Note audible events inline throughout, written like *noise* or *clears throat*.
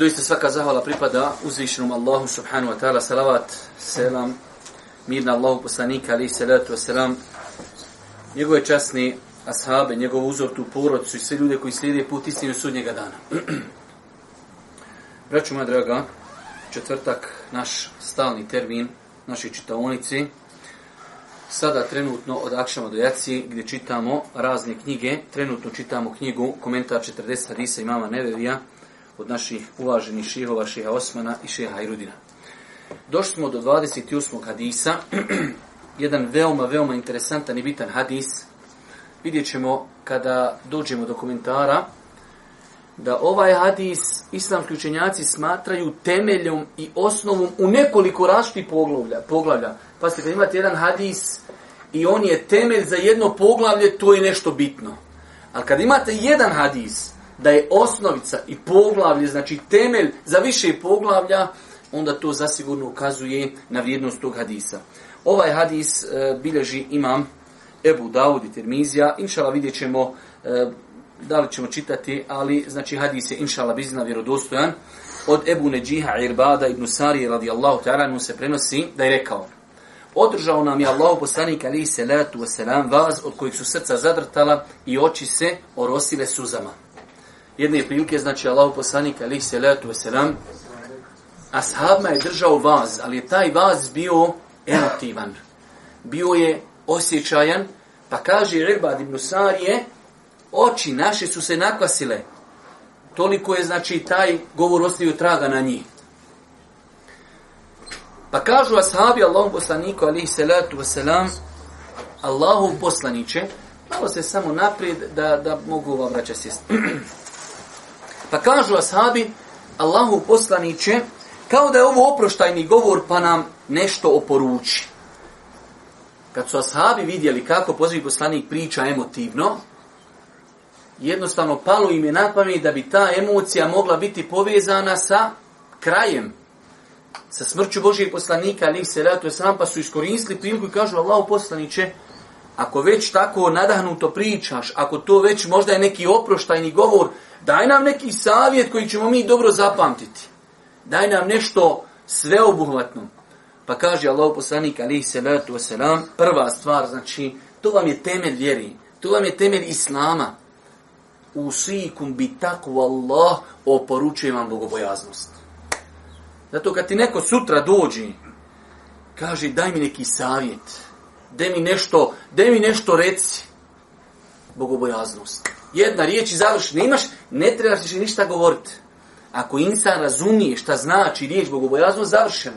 Doista svaka zahvala pripada uzvišenom Allahu subhanu wa ta'ala, salavat, selam, mir na Allahu poslanika, ali salatu selam, njegove časne ashabe, njegov uzor tu porodcu i sve ljude koji slijede put istinu sudnjega dana. *clears throat* Braću moja draga, četvrtak, naš stalni termin, naše čitaonici, sada trenutno od Akšama do Jaci, gdje čitamo razne knjige, trenutno čitamo knjigu, komentar 40 Hadisa imama Nevevija, od naših uvaženih šihova, šiha Osmana i šiha Irudina. Došli smo do 28. hadisa, *clears throat* jedan veoma, veoma interesantan i bitan hadis. Vidjet ćemo kada dođemo do komentara da ovaj hadis islamski učenjaci smatraju temeljom i osnovom u nekoliko različitih poglavlja. poglavlja. Pa ste kad imate jedan hadis i on je temelj za jedno poglavlje, to je nešto bitno. Ali kad imate jedan hadis, da je osnovica i poglavlje, znači temelj za više poglavlja, onda to zasigurno ukazuje na vrijednost tog hadisa. Ovaj hadis e, bilježi imam Ebu Dawud i Termizija. Inšala vidjet ćemo e, da li ćemo čitati, ali znači hadis je inšala bizna vjerodostojan. Od Ebu Neđiha Irbada ibn Sarije radijallahu ta'ala mu se prenosi da je rekao Održao nam je Allahu poslanik alihi salatu wasalam vaz od kojih su srca zadrtala i oči se orosile suzama jedne prilike, znači Allah poslanik, ali se letu veselam, ashabima je držao vaz, ali je taj vaz bio emotivan. Bio je osjećajan, pa kaže Rebad ibn Sarije, oči naše su se nakvasile. Toliko je, znači, taj govor ostavio traga na njih. Pa kažu ashabi Allahom poslaniku, ali se letu veselam, Allahom poslaniće, malo se samo naprijed da, da mogu vam vraćati sjesti. *clears throat* Pa kažu ashabi, Allahu poslaniće, kao da je ovo oproštajni govor, pa nam nešto oporuči. Kad su ashabi vidjeli kako pozivi poslanik priča emotivno, jednostavno palo im je na pamet da bi ta emocija mogla biti povezana sa krajem, sa smrću Božijeg poslanika, ali se ratu je sram, pa su iskoristili priliku i kažu, Allahu poslaniće, ako već tako nadahnuto pričaš, ako to već možda je neki oproštajni govor, daj nam neki savjet koji ćemo mi dobro zapamtiti. Daj nam nešto sveobuhvatno. Pa kaže Allah poslanik alihi salatu wasalam, prva stvar, znači, to vam je temelj vjeri, to vam je temelj Islama. Usikum bi takvu Allah, oporučujem vam bogobojaznost. Zato kad ti neko sutra dođi, kaže daj mi neki savjet. Savjet. De mi nešto, de mi nešto reci. Bogobojaznost. Jedna riječ i završi. Ne imaš, ne trebaš više ništa govoriti. Ako insan razumije šta znači riječ bogobojaznost, završeno.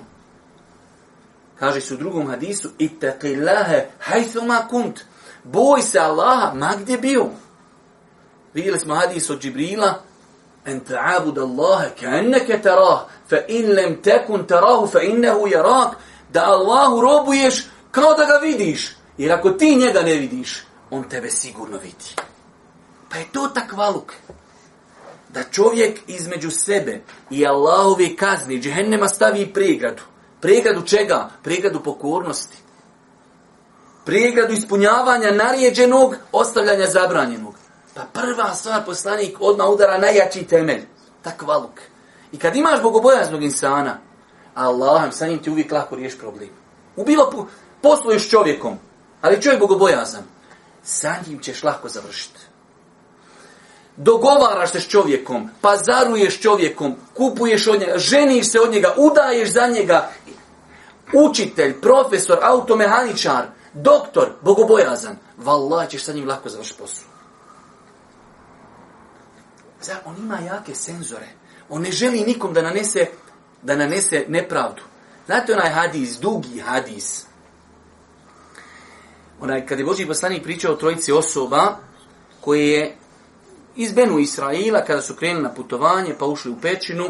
Kaže se u drugom hadisu, Ittaqillahe hajthuma kunt. Boj se Allaha, ma gdje bio? Vidjeli smo hadis od Džibrila, En ta'abud Allahe, ka enneke tarah, fa in lem tekun tarahu, fa innehu jarak, da Allahu robuješ, kao da ga vidiš. Jer ako ti njega ne vidiš, on tebe sigurno vidi. Pa je to tak valuk. Da čovjek između sebe i Allahove kazni, džehennema stavi pregradu. Pregradu čega? Pregradu pokornosti. Pregradu ispunjavanja narijeđenog, ostavljanja zabranjenog. Pa prva stvar poslanik odmah udara najjači temelj. Tak valuk. I kad imaš bogobojaznog insana, Allahom, sa njim ti uvijek lako riješ problem. U bilo, posluješ čovjekom, ali čovjek bogobojazan, sa njim ćeš lako završiti. Dogovaraš se s čovjekom, pazaruješ čovjekom, kupuješ od njega, ženiš se od njega, udaješ za njega. Učitelj, profesor, automehaničar, doktor, bogobojazan. Valah ćeš sa njim lako završiti poslu. Zar on ima jake senzore. On ne želi nikom da nanese, da nanese nepravdu. Znate onaj hadis, dugi hadis onaj, kad je Boži poslanik pričao o trojici osoba koje je iz Benu Israila, kada su krenuli na putovanje, pa ušli u pećinu,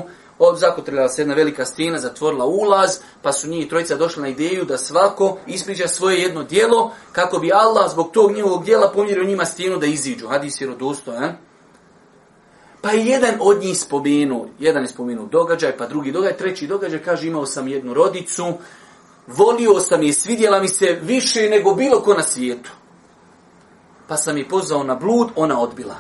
zakotrila se jedna velika stijena, zatvorila ulaz, pa su njih trojica došli na ideju da svako ispriča svoje jedno dijelo, kako bi Allah zbog tog njegovog dijela pomjerio njima stijenu da iziđu. Hadis je rodostojan. Pa je jedan od njih spomenuo, jedan je spomenuo događaj, pa drugi događaj, treći događaj, kaže imao sam jednu rodicu, volio sam je, svidjela mi se više nego bilo ko na svijetu. Pa sam je pozvao na blud, ona odbila.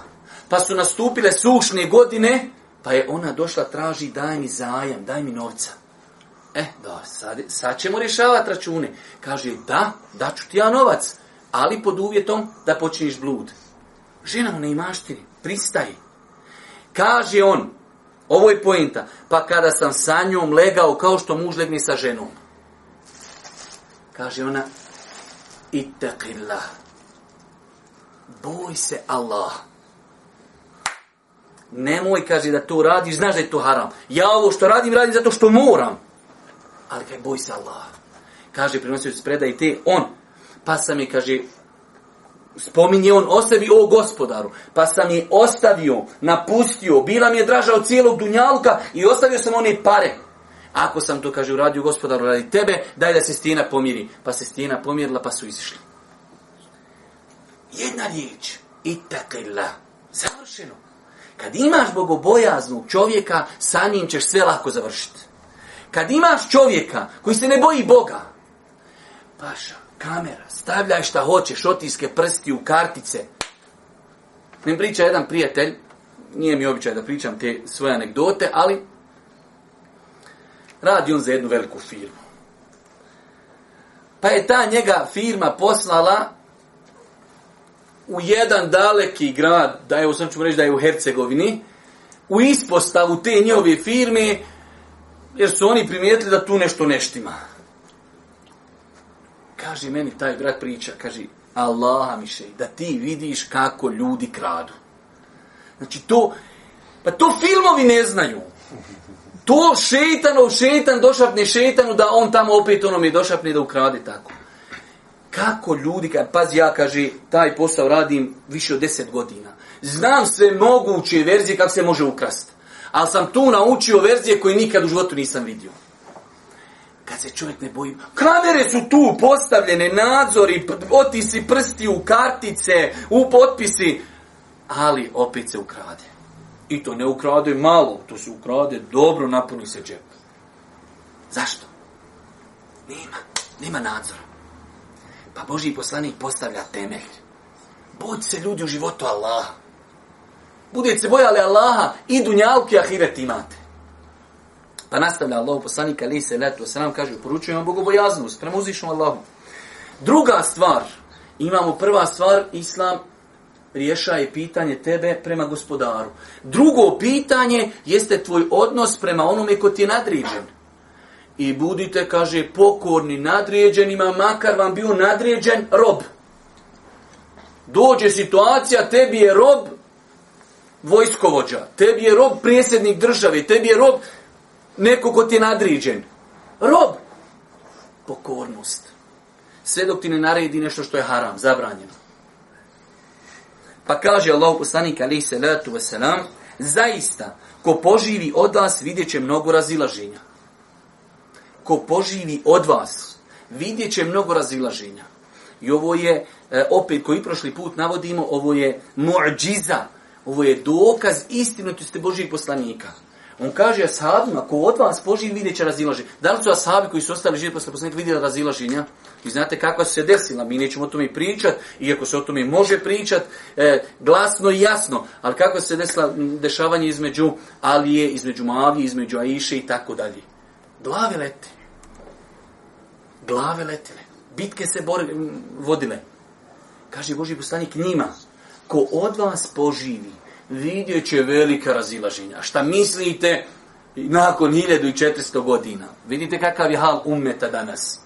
Pa su nastupile sušne godine, pa je ona došla traži daj mi zajam, daj mi novca. E, eh, da, sad, sad ćemo rješavati račune. Kaže, da, daću ti ja novac, ali pod uvjetom da počiniš blud. Žena u neimaštini, pristaje. Kaže on, ovo je pojenta, pa kada sam sa njom legao kao što muž legne sa ženom, kaže ona, ittaqillah, boj se Allah. Nemoj, kaže, da to radiš, znaš da je to haram. Ja ovo što radim, radim zato što moram. Ali kaj, boj se Allah. Kaže, prinosio se spreda i te, on, pa sam je, kaže, spominje on o sebi, o gospodaru, pa sam je ostavio, napustio, bila mi je draža od cijelog dunjalka i ostavio sam one pare ako sam to, kaže, uradio gospodar, radi tebe, daj da se stina pomiri. Pa se stina pomirila, pa su izišli. Jedna riječ, itakila, završeno. Kad imaš bogobojaznog čovjeka, sa njim ćeš sve lako završiti. Kad imaš čovjeka koji se ne boji Boga, paša, kamera, stavljaj šta hoćeš, otiske prsti u kartice. Ne priča jedan prijatelj, nije mi običaj da pričam te svoje anegdote, ali radi on za jednu veliku firmu. Pa je ta njega firma poslala u jedan daleki grad, da evo sam ćemo reći da je u Hercegovini, u ispostavu te njove firme, jer su oni primijetili da tu nešto neštima. Kaže meni taj brat priča, kaže, Allah mi še, da ti vidiš kako ljudi kradu. Znači to, pa to filmovi ne znaju to šeitanov šeitan došapne šeitanu da on tamo opet onom i došapne da ukrade tako. Kako ljudi, kad, paz ja kaže, taj posao radim više od deset godina. Znam sve moguće verzije kako se može ukrasti. Ali sam tu naučio verzije koje nikad u životu nisam vidio. Kad se čovjek ne boji, kamere su tu postavljene, nadzori, otisi prsti u kartice, u potpisi, ali opet se ukrade. I to ne ukrade malo, to se ukrade dobro napuni se džep. Zašto? Nema, nema nadzora. Pa Boži poslanik postavlja temelj. Bud se ljudi u životu Allaha. Budete se bojali Allaha i dunjalki ahiret imate. Pa nastavlja Allah poslanik ali se letu se nam kaže uporučujem vam bogobojaznost prema uzvišnom Allahu. Druga stvar, imamo prva stvar, Islam rješava je pitanje tebe prema gospodaru. Drugo pitanje jeste tvoj odnos prema onome ko ti je nadređen. I budite, kaže, pokorni nadređenima, makar vam bio nadređen rob. Dođe situacija, tebi je rob vojskovođa, tebi je rob prijesednik države, tebi je rob neko ko ti je nadređen. Rob! Pokornost. Sve dok ti ne naredi nešto što je haram, zabranjeno. Pa kaže Allahu poslanik alaihi salatu wasalam, zaista, ko poživi od vas, vidjet će mnogo razilaženja. Ko poživi od vas, vidjet će mnogo razilaženja. I ovo je, e, opet koji prošli put navodimo, ovo je mu'điza, ovo je dokaz istinutosti Božijeg poslanika. On kaže ashabima, ko od vas poživi, vidjet će razilaženja. Da li su ashabi koji su ostali živi posle poslanika vidjeli razilaženja? I znate kako se desila, mi nećemo o tome pričat, iako se o tome može pričat, e, glasno i jasno, ali kako se desila dešavanje između Alije, između Mavi, između Aiše i tako dalje. Glave lete. Glave letele. Bitke se bore, vodile. Kaže Boži postanik njima, ko od vas poživi, vidjet će velika razilaženja. Šta mislite nakon 1400 godina? Vidite kakav je hal ummeta danas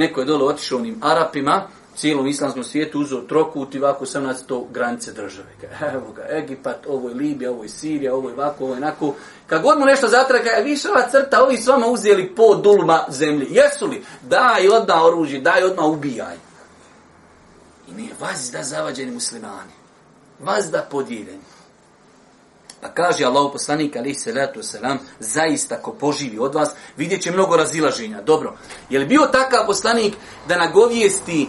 neko je dole otišao onim Arapima, cijelom islamskom svijetu uzeo trokut i ovako 17 granice države. Evo ga, Egipat, ovo je Libija, ovo je Sirija, ovo je ovako, ovo je onako. Kad god mu nešto zatraka, je više ova crta, ovi s vama uzeli po dulma zemlji. Jesu li? Daj odma oružje, daj odma ubijaj. I nije vazda zavađeni muslimani. Vazda podijeljeni. Pa kaže Allah poslanik alih salatu selam zaista ko poživi od vas, vidjet će mnogo razilaženja. Dobro, je li bio takav poslanik da nagovijesti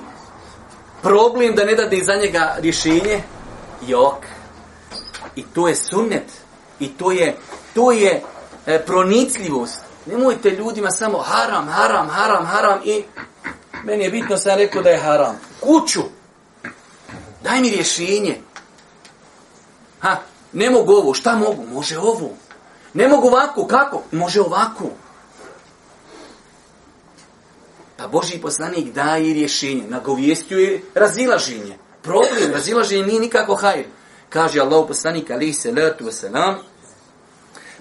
problem da ne dade za njega rješenje? Jok. I to je sunnet. I to je, to je e, pronicljivost. Nemojte ljudima samo haram, haram, haram, haram i meni je bitno sam rekao da je haram. Kuću! Daj mi rješenje! Ha, ne mogu ovo, šta mogu? Može ovo. Ne mogu ovako, kako? Može ovako. Pa Boži poslanik daje rješenje, nagovijestio je razilaženje. Problem, razilaženje nije nikako hajr. Kaže Allah poslanik, ali se letu selam,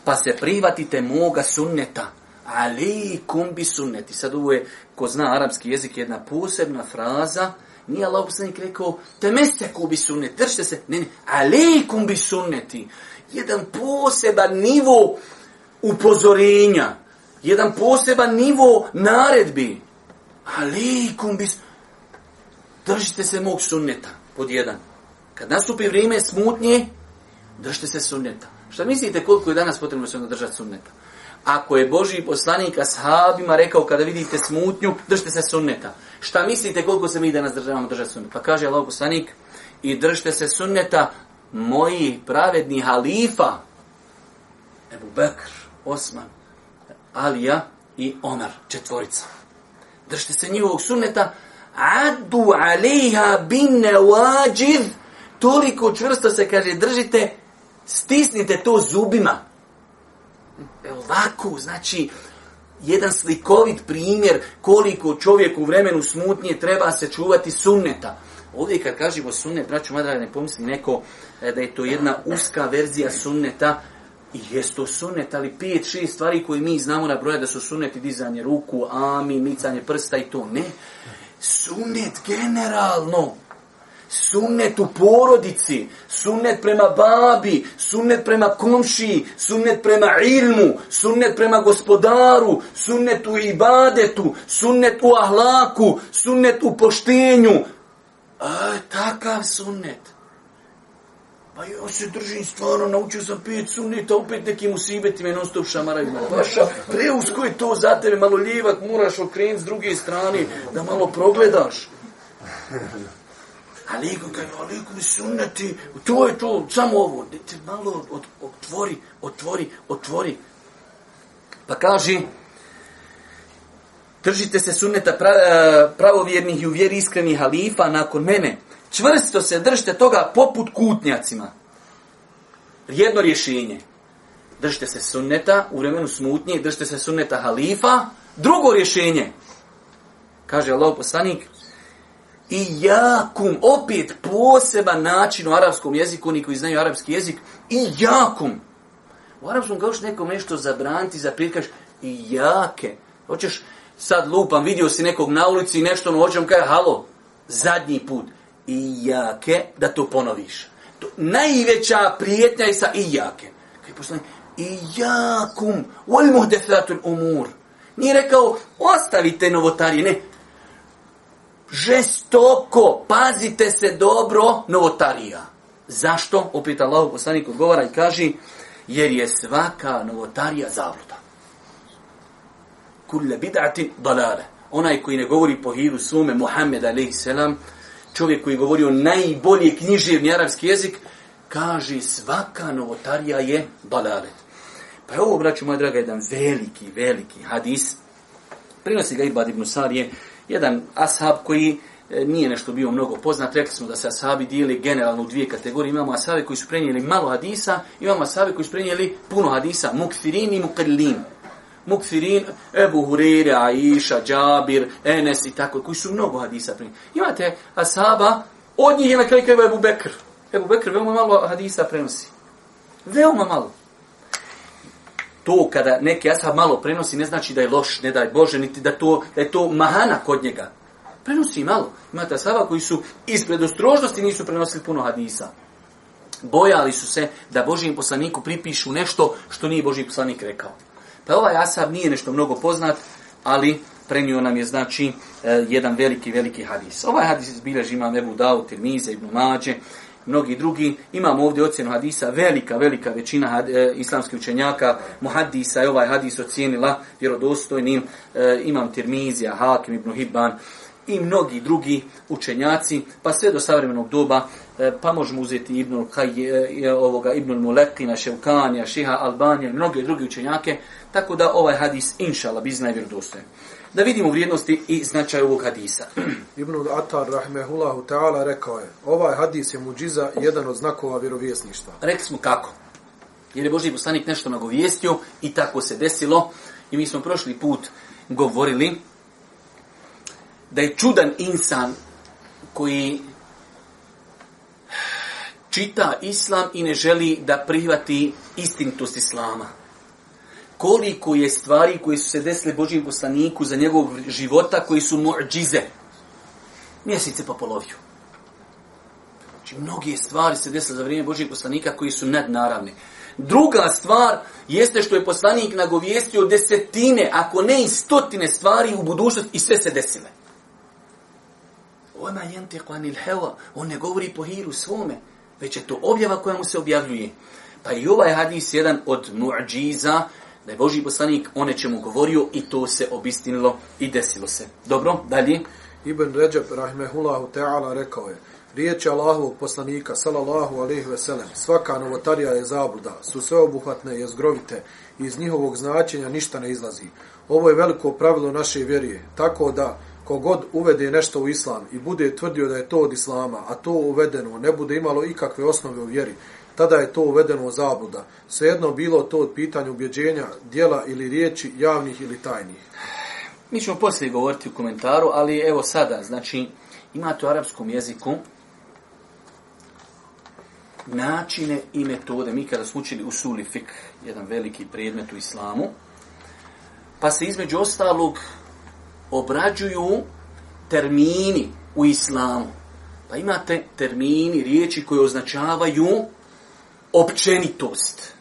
pa se privatite moga sunneta. Aleikum bi sunneti. Sad ovo je, ko zna arapski jezik, jedna posebna fraza. Nije Allah poslanik rekao, temeste ko bi sunnet, držite se. Ne, ne, aleikum bi sunneti. Jedan poseban nivo upozorenja. Jedan poseban nivo naredbi. Aleikum bi sunneti. Držite se mog sunneta, pod jedan. Kad nastupi vrijeme smutnje, držite se sunneta. Šta mislite koliko je danas potrebno se držati sunneta? ako je Boži poslanik ashabima rekao kada vidite smutnju, držite se sunneta. Šta mislite koliko se mi danas državamo držati sunneta? Pa kaže Allah poslanik, i držite se sunneta mojih pravednih halifa, Ebu Bekr, Osman, Alija i Omar, četvorica. Držite se njihovog sunneta, adu alija bin nevađiv, toliko čvrsto se kaže, držite, stisnite to zubima, Lako, znači, jedan slikovit primjer koliko čovjek u vremenu smutnije treba se čuvati sunneta. Ovdje kad kažemo sunnet, braću madra, ne pomisli neko e, da je to jedna uska verzija sunneta, I jest to sunnet, ali pet, šest stvari koje mi znamo na broja da su sunneti dizanje ruku, ami, micanje prsta i to. Ne, sunnet generalno, sunnet u porodici, sunnet prema babi, sunnet prema komšiji, sunnet prema ilmu, sunnet prema gospodaru, sunnet u ibadetu, sunnet u ahlaku, sunnet u poštenju. E, takav sunnet. Pa ja se držim stvarno, naučio sam pet sunneta, opet neki musibeti me non stop šamaraju. Paša, preusko je to za tebe, malo ljevak, moraš okrenuti s druge strane, da malo progledaš. Aleikum kaže, aleikum sunneti, to je to, samo ovo. Dete, malo od, otvori, otvori, otvori. Pa kaže, držite se sunneta pra, e, pravovjernih i u vjeri iskrenih halifa nakon mene. Čvrsto se držite toga poput kutnjacima. Jedno rješenje. Držite se sunneta u vremenu smutnje držite se sunneta halifa. Drugo rješenje. Kaže Allah poslanik, i jakum, opet poseban način u arapskom jeziku, oni koji znaju arapski jezik, i jakum. U arapskom kao što nekom nešto zabranti, zapirkaš, i jake. Hoćeš, sad lupam, vidio si nekog na ulici i nešto, no hoćem kaj, halo, zadnji put, i jake, da to ponoviš. To, najveća prijetnja je sa i jake. Kaj poslani, i jakum, volimo desatul umur. Nije rekao, ostavite novotarije, ne, žestoko, pazite se dobro, novotarija. Zašto? Upita Allah poslanik odgovara i kaže, jer je svaka novotarija zavluda. Kulle bid'atin dalale. Onaj koji ne govori po hiru svome, Muhammed a.s., čovjek koji je govorio najbolje književni arapski jezik, kaže svaka novotarija je dalale. Pa ovo, braću moja draga, jedan veliki, veliki hadis. Prinosi ga Ibad ibn Sarije, jedan ashab koji e, nije nešto bio mnogo poznat. Rekli smo da se ashabi dijeli generalno u dvije kategorije. Imamo ashabi koji su prenijeli malo hadisa, imamo ashabi koji su prenijeli puno hadisa, mukfirin i mukrlin. Mukfirin, Ebu Hurire, Aisha, Džabir, Enes i tako, koji su mnogo hadisa prenijeli. Imate ashaba, od njih je na kraju Ebu Bekr. Ebu Bekr veoma malo hadisa prenosi. Veoma malo to kada neki ashab malo prenosi ne znači da je loš, ne daj Bože, niti da, to, da je to mahana kod njega. Prenosi malo. Imate ashaba koji su iz predostrožnosti nisu prenosili puno hadisa. Bojali su se da Božijem poslaniku pripišu nešto što nije Božiji poslanik rekao. Pa ovaj ashab nije nešto mnogo poznat, ali prenio nam je znači e, jedan veliki, veliki hadis. Ovaj hadis izbilježi imam Ebu Dao, Tirmize, Ibn Mađe, mnogi drugi. Imamo ovdje ocjenu hadisa, velika, velika većina had, e, islamskih učenjaka muhadisa je ovaj hadis ocijenila vjerodostojnim. E, imam Tirmizija, Hakim ibn Hibban i mnogi drugi učenjaci, pa sve do savremenog doba E, pa možemo uzeti Ibn Kaj, e, e, ovoga Ibn Mulekina, Ševkanija, Šiha, Albanija i mnoge druge učenjake, tako da ovaj hadis, inšala, bi znaje vjerodostojen. Da vidimo vrijednosti i značaj ovog hadisa. *clears throat* Ibn Atar, rahmehullahu ta'ala, rekao je, ovaj hadis je muđiza jedan od znakova vjerovjesništva. Rekli smo kako? Jer je Boži poslanik nešto nagovijestio i tako se desilo. I mi smo prošli put govorili da je čudan insan koji čita islam i ne želi da prihvati istinitost islama. Koliko je stvari koje su se desile Božijem poslaniku za njegov života koji su mu'đize? Mjesece pa poloviju. Znači, mnogije stvari se desile za vrijeme Božijeg poslanika koji su nadnaravne. Druga stvar jeste što je poslanik nagovijestio desetine, ako ne i stotine stvari u budućnosti i sve se desile. Ona jente kvanil heva, on ne govori po hiru svome već je to objava koja mu se objavljuje. Pa i ovaj hadis jedan od muđiza, da je Boži poslanik o nečemu govorio i to se obistinilo i desilo se. Dobro, dalje. Ibn Ređab, rahmehullahu ta'ala, rekao je, Riječ Allahovog poslanika, salallahu alaihi veselem, svaka novotarija je zabluda, su sveobuhvatne, je zgrovite, iz njihovog značenja ništa ne izlazi. Ovo je veliko pravilo naše vjerije, tako da, kogod uvede nešto u islam i bude tvrdio da je to od islama, a to uvedeno ne bude imalo ikakve osnove u vjeri, tada je to uvedeno u zabluda. Svejedno bilo to od pitanja ubjeđenja, dijela ili riječi, javnih ili tajnih. Mi ćemo poslije govoriti u komentaru, ali evo sada, znači, imate u arapskom jeziku načine i metode. Mi kada smo učili usuli fik, jedan veliki predmet u islamu, pa se između ostalog obrađuju termini u islamu. Pa imate termini, riječi koje označavaju općenitost.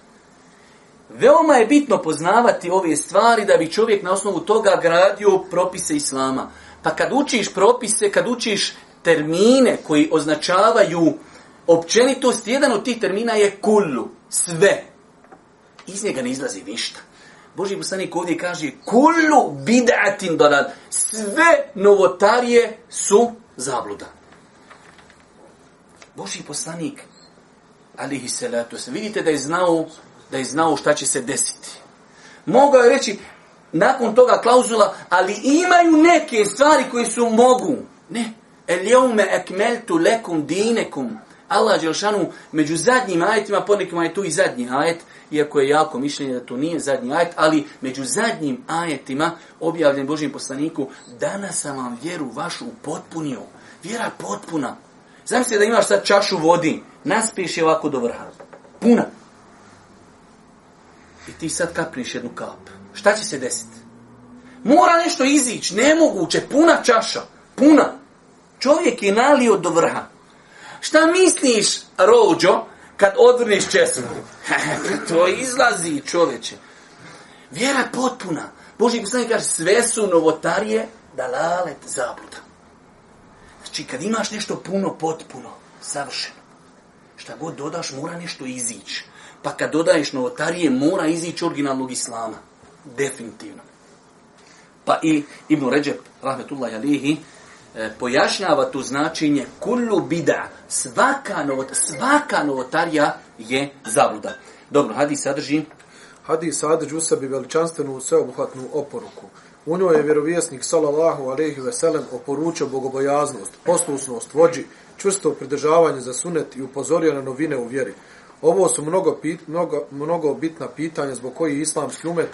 Veoma je bitno poznavati ove stvari da bi čovjek na osnovu toga gradio propise islama. Pa kad učiš propise, kad učiš termine koji označavaju općenitost, jedan od tih termina je kullu, sve. Iz njega ne izlazi ništa. Boži poslanik ovdje kaže kullu bid'atin dalal. Sve novotarije su zabluda. Boži poslanik alihi salatu se vidite da je znao da je znao šta će se desiti. Mogao je reći nakon toga klauzula, ali imaju neke stvari koje su mogu. Ne. El jeume ekmeltu lekum dinekum. Allah Đelšanu među zadnjim ajetima, ponekima je tu i zadnji ajet, iako je jako mišljenje da to nije zadnji ajet, ali među zadnjim ajetima objavljen Božijem poslaniku, danas sam vam vjeru vašu upotpunio. Vjera potpuna. Znam se da imaš sad čašu vodi, naspiješ je ovako do vrha. Puna. I ti sad kapniš jednu kap. Šta će se desiti? Mora nešto izići, nemoguće, puna čaša, puna. Čovjek je nalio do vrha. Šta misliš, rođo, kad odvrneš česmu? *laughs* to izlazi, čoveče. Vjera potpuna. Boži poslani kaže, sve su novotarije dalalet zabuda. Znači, kad imaš nešto puno, potpuno, savršeno, šta god dodaš, mora nešto izići. Pa kad dodaješ novotarije, mora izići originalnog islama. Definitivno. Pa i Ibn Ređep, rahmetullahi alihi, E, pojašnjava tu značenje kullu bida, svaka, novot, svaka novotarija je zabluda. Dobro, hadis sadrži? Hadis sadrži u sebi veličanstvenu sveobuhvatnu oporuku. U njoj je vjerovjesnik sallallahu alejhi ve sellem oporučio bogobojaznost, poslušnost vođi, čvrsto pridržavanje za sunet i upozorio na novine u vjeri. Ovo su mnogo, pit, mnogo, mnogo bitna pitanja zbog koji islamski umet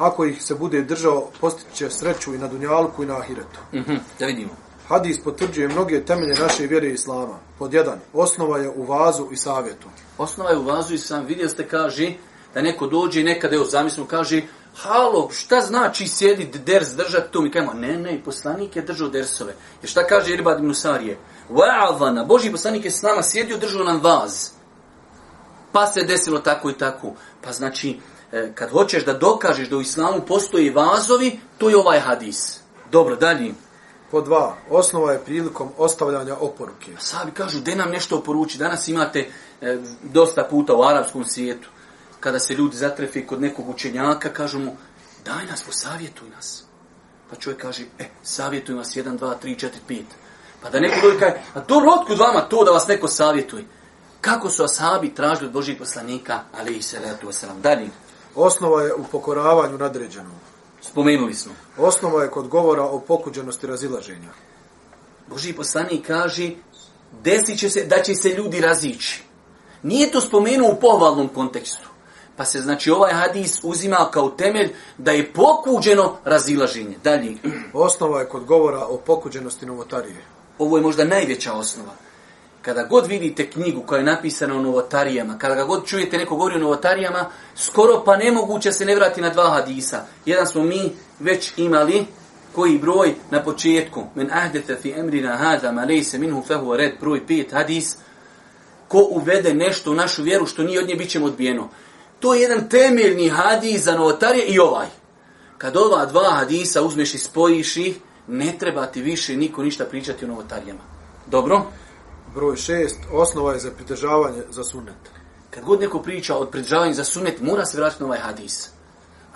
ako ih se bude držao, postiće sreću i na dunjalku i na ahiretu. Mm -hmm. Da vidimo. Hadis potvrđuje mnoge temelje naše vjere i islama. Pod jedan, osnova je u vazu i savjetu. Osnova je u vazu i sam vidio ste kaži da neko dođe i nekada je zamislio kaži Halo, šta znači sjedi ders držati tu? Mi kajemo, ne, ne, poslanik je držao dersove. Jer šta kaže Irbad Musarije? Wa'avana, Boži poslanik je s nama sjedio, držao nam vaz. Pa se desilo tako i tako. Pa znači, E, kad hoćeš da dokažeš da u islamu postoje vazovi, to je ovaj hadis. Dobro, dalje. Po dva, osnova je prilikom ostavljanja oporuke. Sabi kažu, de nam nešto oporuči. Danas imate e, dosta puta u arapskom svijetu, kada se ljudi zatrefi kod nekog učenjaka, kažu mu, daj nas, posavjetuj nas. Pa čovjek kaže, e, savjetuj nas 1, 2, 3, 4, 5. Pa da neko dođe kaže, a dobro, otkud vama to da vas neko savjetuje? Kako su asabi tražili od Božih poslanika, ali i se redatu osram. Dalje. Osnova je u pokoravanju nadređenom. Spomenuli smo. Osnova je kod govora o pokuđenosti razilaženja. Boži poslani kaže, desit će se da će se ljudi razići. Nije to spomenuo u pohvalnom kontekstu. Pa se znači ovaj hadis uzima kao temelj da je pokuđeno razilaženje. Dalje. Osnova je kod govora o pokuđenosti novotarije. Ovo je možda najveća osnova kada god vidite knjigu koja je napisana u novotarijama, kada god čujete neko govori o novotarijama, skoro pa nemoguće se ne vrati na dva hadisa. Jedan smo mi već imali koji broj na početku. Men ahdete fi emrina hada ma lejse minhu fehu red broj pet hadis ko uvede nešto u našu vjeru što nije od nje, bit ćemo odbijeno. To je jedan temeljni hadis za novotarije i ovaj. Kad ova dva hadisa uzmeš i spojiš ih, ne treba ti više niko ništa pričati o novotarijama. Dobro? Dobro. Broj šest, osnova je za pridržavanje za sunnet. Kad god neko priča od pridržavanja za sunnet, mora se vraćati na ovaj hadis.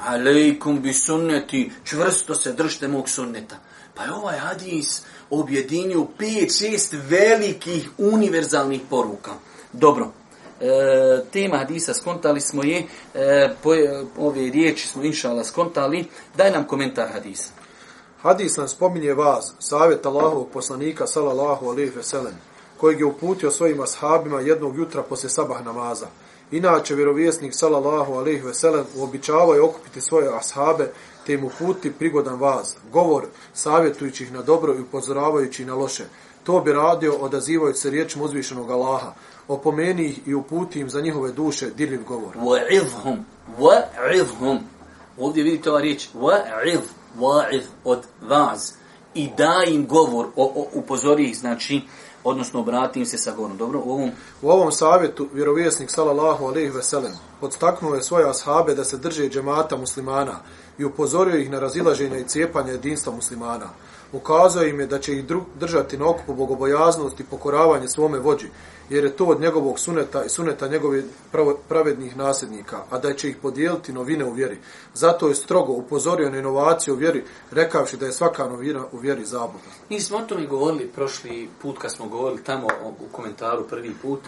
Aleikum bi sunneti, čvrsto se držite mog sunneta. Pa je ovaj hadis objedinio pet, šest velikih univerzalnih poruka. Dobro, e, tema hadisa skontali smo je, e, po, e, ove riječi smo inšala skontali, daj nam komentar hadisa. Hadis nam spominje vas, savjet Allahovog poslanika, salallahu alaihi veselem kojeg je uputio svojim ashabima jednog jutra poslije sabah namaza. Inače, vjerovjesnik sallallahu alejhi ve sellem uobičavao je okupiti svoje ashabe te im uputi prigodan vaz, govor, savjetujući ih na dobro i upozoravajući na loše. To bi radio odazivajući se riječima uzvišenog Allaha. Opomeni ih i uputi im za njihove duše dirljiv govor. Wa'idhum, wa'idhum. Ovdje vidite ova riječ, wa'idh, wa'idh od vaz. I daj im govor, o, o, upozori ih, znači, odnosno obrati im se sa gorom. Dobro, u ovom... U ovom savjetu vjerovjesnik salallahu alaihi veselem podstaknuo je svoje ashabe da se drže džemata muslimana i upozorio ih na razilaženje i cijepanje jedinstva muslimana. Ukazao im je da će ih držati na okupu bogobojaznost i pokoravanje svome vođi jer je to od njegovog suneta i suneta njegove pravednih nasljednika, a da će ih podijeliti novine u vjeri. Zato je strogo upozorio na inovaciju u vjeri, rekavši da je svaka novina u vjeri zabuda. Mi smo o tom i govorili prošli put kad smo govorili tamo u komentaru prvi put.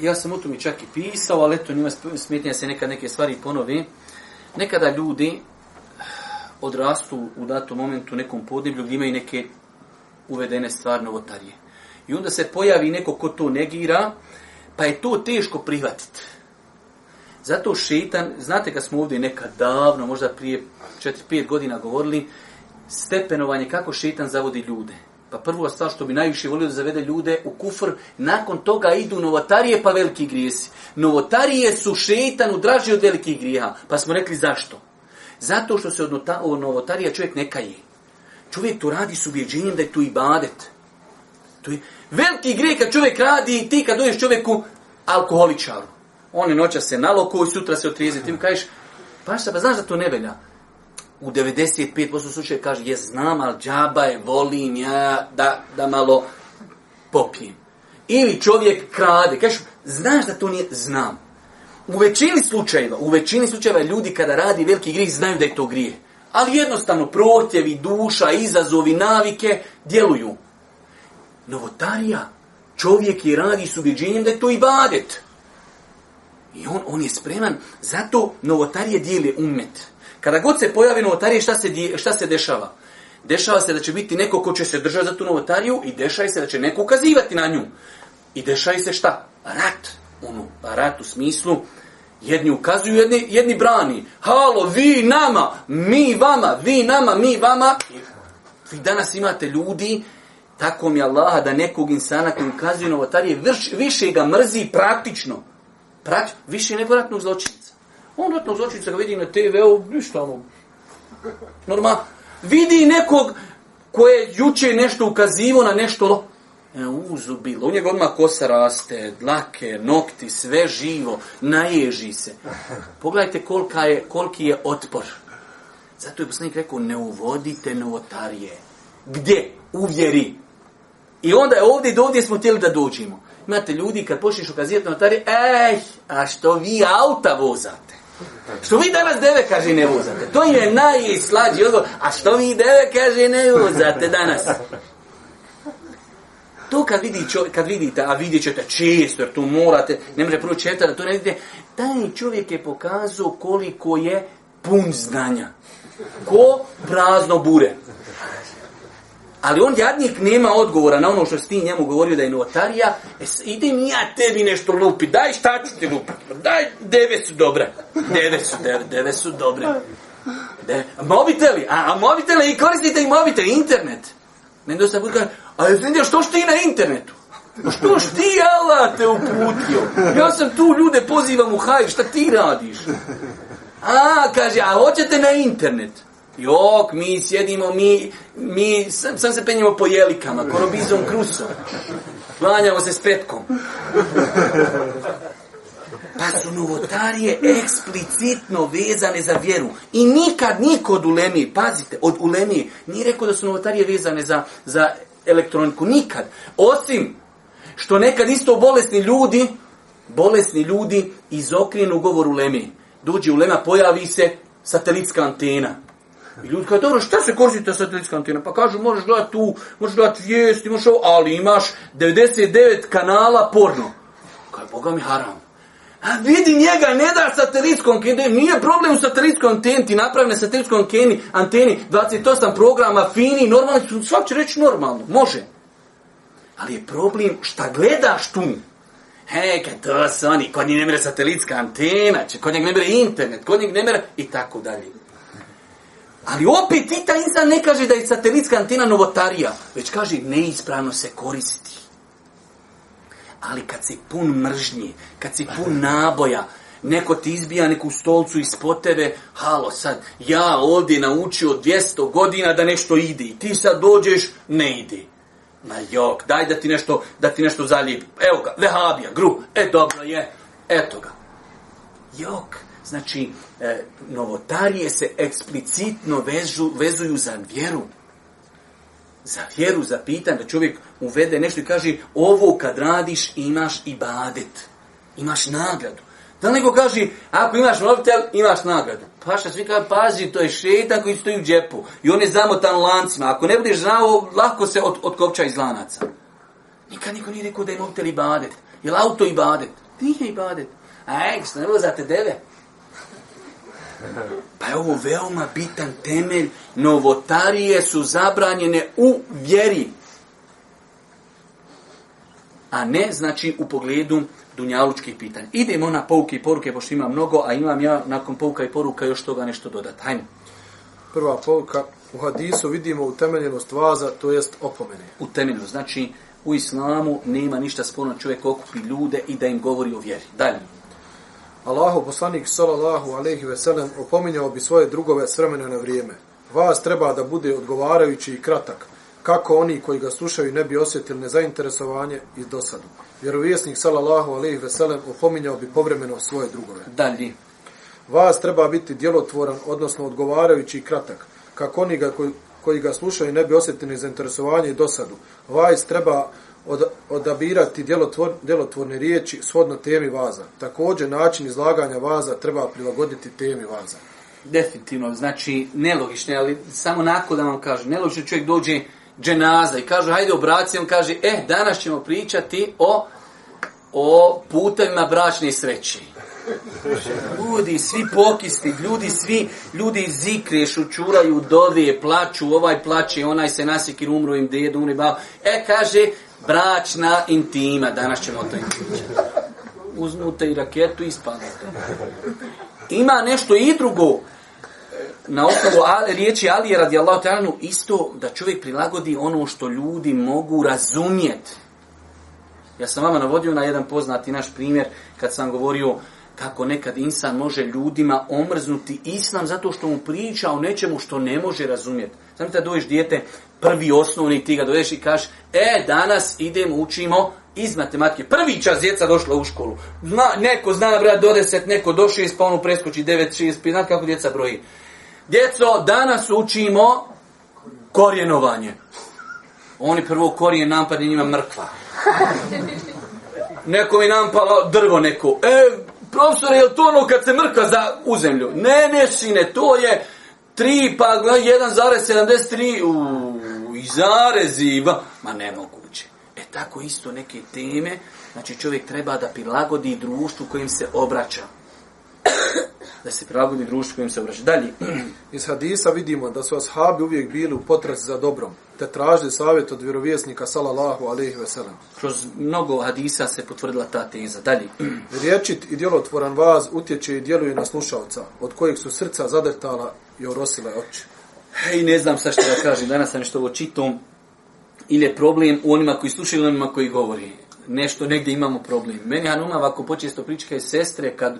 Ja sam o tom i čak i pisao, ali eto nima smetnja se nekad neke stvari ponovi. Nekada ljudi odrastu u datom momentu nekom podneblju gdje imaju neke uvedene stvari novotarije. I onda se pojavi neko ko to negira, pa je to teško prihvatiti. Zato šeitan, znate kad smo ovdje nekad davno, možda prije 4-5 godina govorili, stepenovanje kako šeitan zavodi ljude. Pa prvo stvar što bi najviše volio da zavede ljude u kufr, nakon toga idu novotarije pa veliki grijesi. Novotarije su šeitanu draži od velikih grija. Pa smo rekli zašto? Zato što se od novotarija čovjek ne kaje. Čovjek to radi s ubjeđenjem da je tu ibadet. To je, Veliki grije kad čovjek radi i ti kad doješ čovjeku alkoholičaru. On je noća se nalokuo i sutra se otrijezi. Ti mu kažeš, pa šta, pa znaš da to ne velja? U 95% slučaja kaže, je znam, ali džaba je, volim ja da, da malo popijem. Ili čovjek krade. Kažeš, znaš da to nije? Znam. U većini slučajeva, u većini slučajeva ljudi kada radi veliki grijeh znaju da je to grije. Ali jednostavno protjevi, duša, izazovi, navike djeluju novotarija, čovjek je radi s ubjeđenjem da je to ibadet. I on, on je spreman, zato novotarije dijele umet. Kada god se pojavi novotarije, šta se, dje, šta se dešava? Dešava se da će biti neko ko će se držati za tu novotariju i dešava se da će neko ukazivati na nju. I dešava se šta? Rat. Ono, pa rat u smislu, jedni ukazuju, jedni, jedni brani. Halo, vi nama, mi vama, vi nama, mi vama. Vi danas imate ljudi, Tako mi Allaha da nekog insana koji ukazuje novotarije vrš, više ga mrzi praktično. Prati, više nego ratnog zločinica. On ratnog zločinica ga vidi na TV-u, ništa ono. Normal. Vidi nekog koje juče nešto ukazivo na nešto lo. E, uzu bilo. U njega odmah kosa raste, dlake, nokti, sve živo. Naježi se. Pogledajte kolika je, koliki je otpor. Zato je poslanik rekao, ne uvodite novotarije. Gdje? U vjeri. I onda je ovdje i ovdje smo htjeli da dođemo. Imate ljudi kad počneš ukazivati notari, ej, a što vi auta vozate? Što vi danas deve kaže ne vozate? To je najslađi odgovor. A što vi deve kaže ne vozate danas? To kad, vidi čovjek, kad vidite, a vidjet ćete često, jer tu morate, ne može prvo četati, to ne vidite, taj čovjek je pokazao koliko je pun znanja. Ko prazno bure. Ali on jadnik nema odgovora na ono što si ti njemu govorio da je notarija. E, ide mi ja tebi nešto lupi. Daj šta ću ti lupi. Daj, deve su dobre. Deve su, deve, deve su dobre. De, a mobiteli, a, a mobiteli i koristite i mobitel, internet. Nendo se budu a Efendija, što što ti na internetu? Što ti Allah te uputio? Ja sam tu ljude pozivam u hajr, šta ti radiš? A, kaže, a hoćete na internet? Jok, mi sjedimo, mi, mi sam, sam se penjimo po jelikama, korobizom ono krusom. Vanjamo se s petkom. Pa su novotarije eksplicitno vezane za vjeru. I nikad niko od ulemije, pazite, od ulemije, nije rekao da su novotarije vezane za, za elektroniku. Nikad. Osim što nekad isto bolesni ljudi, bolesni ljudi izokrinu govor ulemije. Dođe ulema, pojavi se satelitska antena. I ljudi kao, dobro, šta se koristi ta satelitska antena? Pa kažu, možeš gledati tu, možeš gledati vijesti, možeš ovo, ali imaš 99 kanala porno. Kao je, Boga mi haram. A vidi njega, ne da satelitsku antenu, e, nije problem u satelitskoj anteni, ti napravi na satelitskoj anteni, anteni, 28 programa, fini, normalni, svak će reći normalno, može. Ali je problem šta gledaš tu. He, kad to su oni, kod njih ne mere satelitska antena, će, kod njih ne mere internet, kod njih ne mere, i tako dalje. Ali opet i ta insan ne kaže da je satelitska antena novotarija, već kaže neispravno se koristi. Ali kad si pun mržnje, kad si pun pa naboja, neko ti izbija neku stolcu ispod tebe, halo sad, ja ovdje naučio 200 godina da nešto ide i ti sad dođeš, ne ide. Ma jok, daj da ti nešto, da ti nešto zalijepi. Evo ga, vehabija, gru, e dobro je, eto ga. Jok, Znači, e, novotarije se eksplicitno vežu, vezuju za vjeru. Za vjeru, za pitanje, da čovjek uvede nešto i kaže ovo kad radiš imaš i badet. Imaš nagradu. Da neko kaže, ako imaš novitel, imaš nagradu. Pa šta svi kaže, pazi, to je šetan koji stoji u džepu. I on je zamotan lancima. Ako ne budeš znao, lako se od, odkopča iz lanaca. Nikad niko nije rekao da je novitel i badet. Je auto i badet? Nije i badet. A ekstra, ne bilo za te deve. Pa je ovo veoma bitan temelj. Novotarije su zabranjene u vjeri. A ne, znači, u pogledu dunjalučkih pitanja. Idemo na pouke i poruke, pošto ima mnogo, a imam ja nakon pouka i poruka još toga nešto dodati. Hajmo. Prva pouka. U hadisu vidimo utemeljenost vaza, to jest opomene. Utemeljenost. Znači, u islamu nema ništa sporno čovjek okupi ljude i da im govori o vjeri. Dalje. Allahu poslanik sallallahu alejhi ve sellem opominjao bi svoje drugove s vremena na vrijeme. Vas treba da bude odgovarajući i kratak, kako oni koji ga slušaju ne bi osjetili nezainteresovanje i dosadu. Vjerovjesnik sallallahu alejhi ve sellem opominjao bi povremeno svoje drugove. Dalje. Vas treba biti djelotvoran, odnosno odgovarajući i kratak, kako oni ga koji, koji ga slušaju ne bi osjetili nezainteresovanje i dosadu. Vas treba od, odabirati djelotvor, djelotvorne riječi shodno temi vaza. Također način izlaganja vaza treba prilagoditi temi vaza. Definitivno, znači nelogično, ali samo nako da vam kažem, nelogično čovjek dođe dženaza i kaže, hajde obraci, on kaže, eh, danas ćemo pričati o o putevima bračne sreće. Ljudi svi pokisti, ljudi svi, ljudi zikre, šučuraju, dovije, plaću, ovaj plaće, onaj se nasikir, umro im dedu, umri bav. E, kaže, bračna intima, danas ćemo to intimiti. Uzmute i raketu i spavite. Ima nešto i drugo, na osnovu riječi Ali radi Allaho Tehanu, isto da čovjek prilagodi ono što ljudi mogu razumjeti. Ja sam vama navodio na jedan poznati naš primjer kad sam govorio kako nekad insan može ljudima omrznuti islam zato što mu priča o nečemu što ne može razumjeti. Znam da dojiš dijete prvi osnovni ti ga doveš i kaš, e, danas idemo, učimo iz matematike. Prvi čas djeca došla u školu. Zna, neko zna na do deset, neko do šest, pa ono preskoči devet, šest, pa znate kako djeca broji. Djeco, danas učimo korjenovanje. Oni prvo korijen napadne njima mrkva. *laughs* Neko mi nampalo drvo neko. E, profesor, je li to ono kad se mrkva za u zemlju? Ne, ne, sine, to je tri pa 1,73 u izarezi ba. ma nemoguće. E tako isto neke teme, znači čovjek treba da prilagodi društvu kojim se obraća. *coughs* da se prilagodi društvu kojim se obraća. Dalje. *clears throat* Iz hadisa vidimo da su ashabi uvijek bili u potrazi za dobrom, te tražili savjet od vjerovjesnika salallahu alaihi veselam. Kroz mnogo hadisa se potvrdila ta teza. Dalje. *clears throat* *clears throat* Riječit i djelotvoran vaz utječe i djeluje na slušalca, od kojeg su srca zadrtala i orosile oči. I ne znam sa što da kažem. Danas sam nešto ovo čitao. Ili je problem u onima koji slušaju onima koji govori. Nešto negdje imamo problem. Meni Hanuma ovako počesto priča sestre kad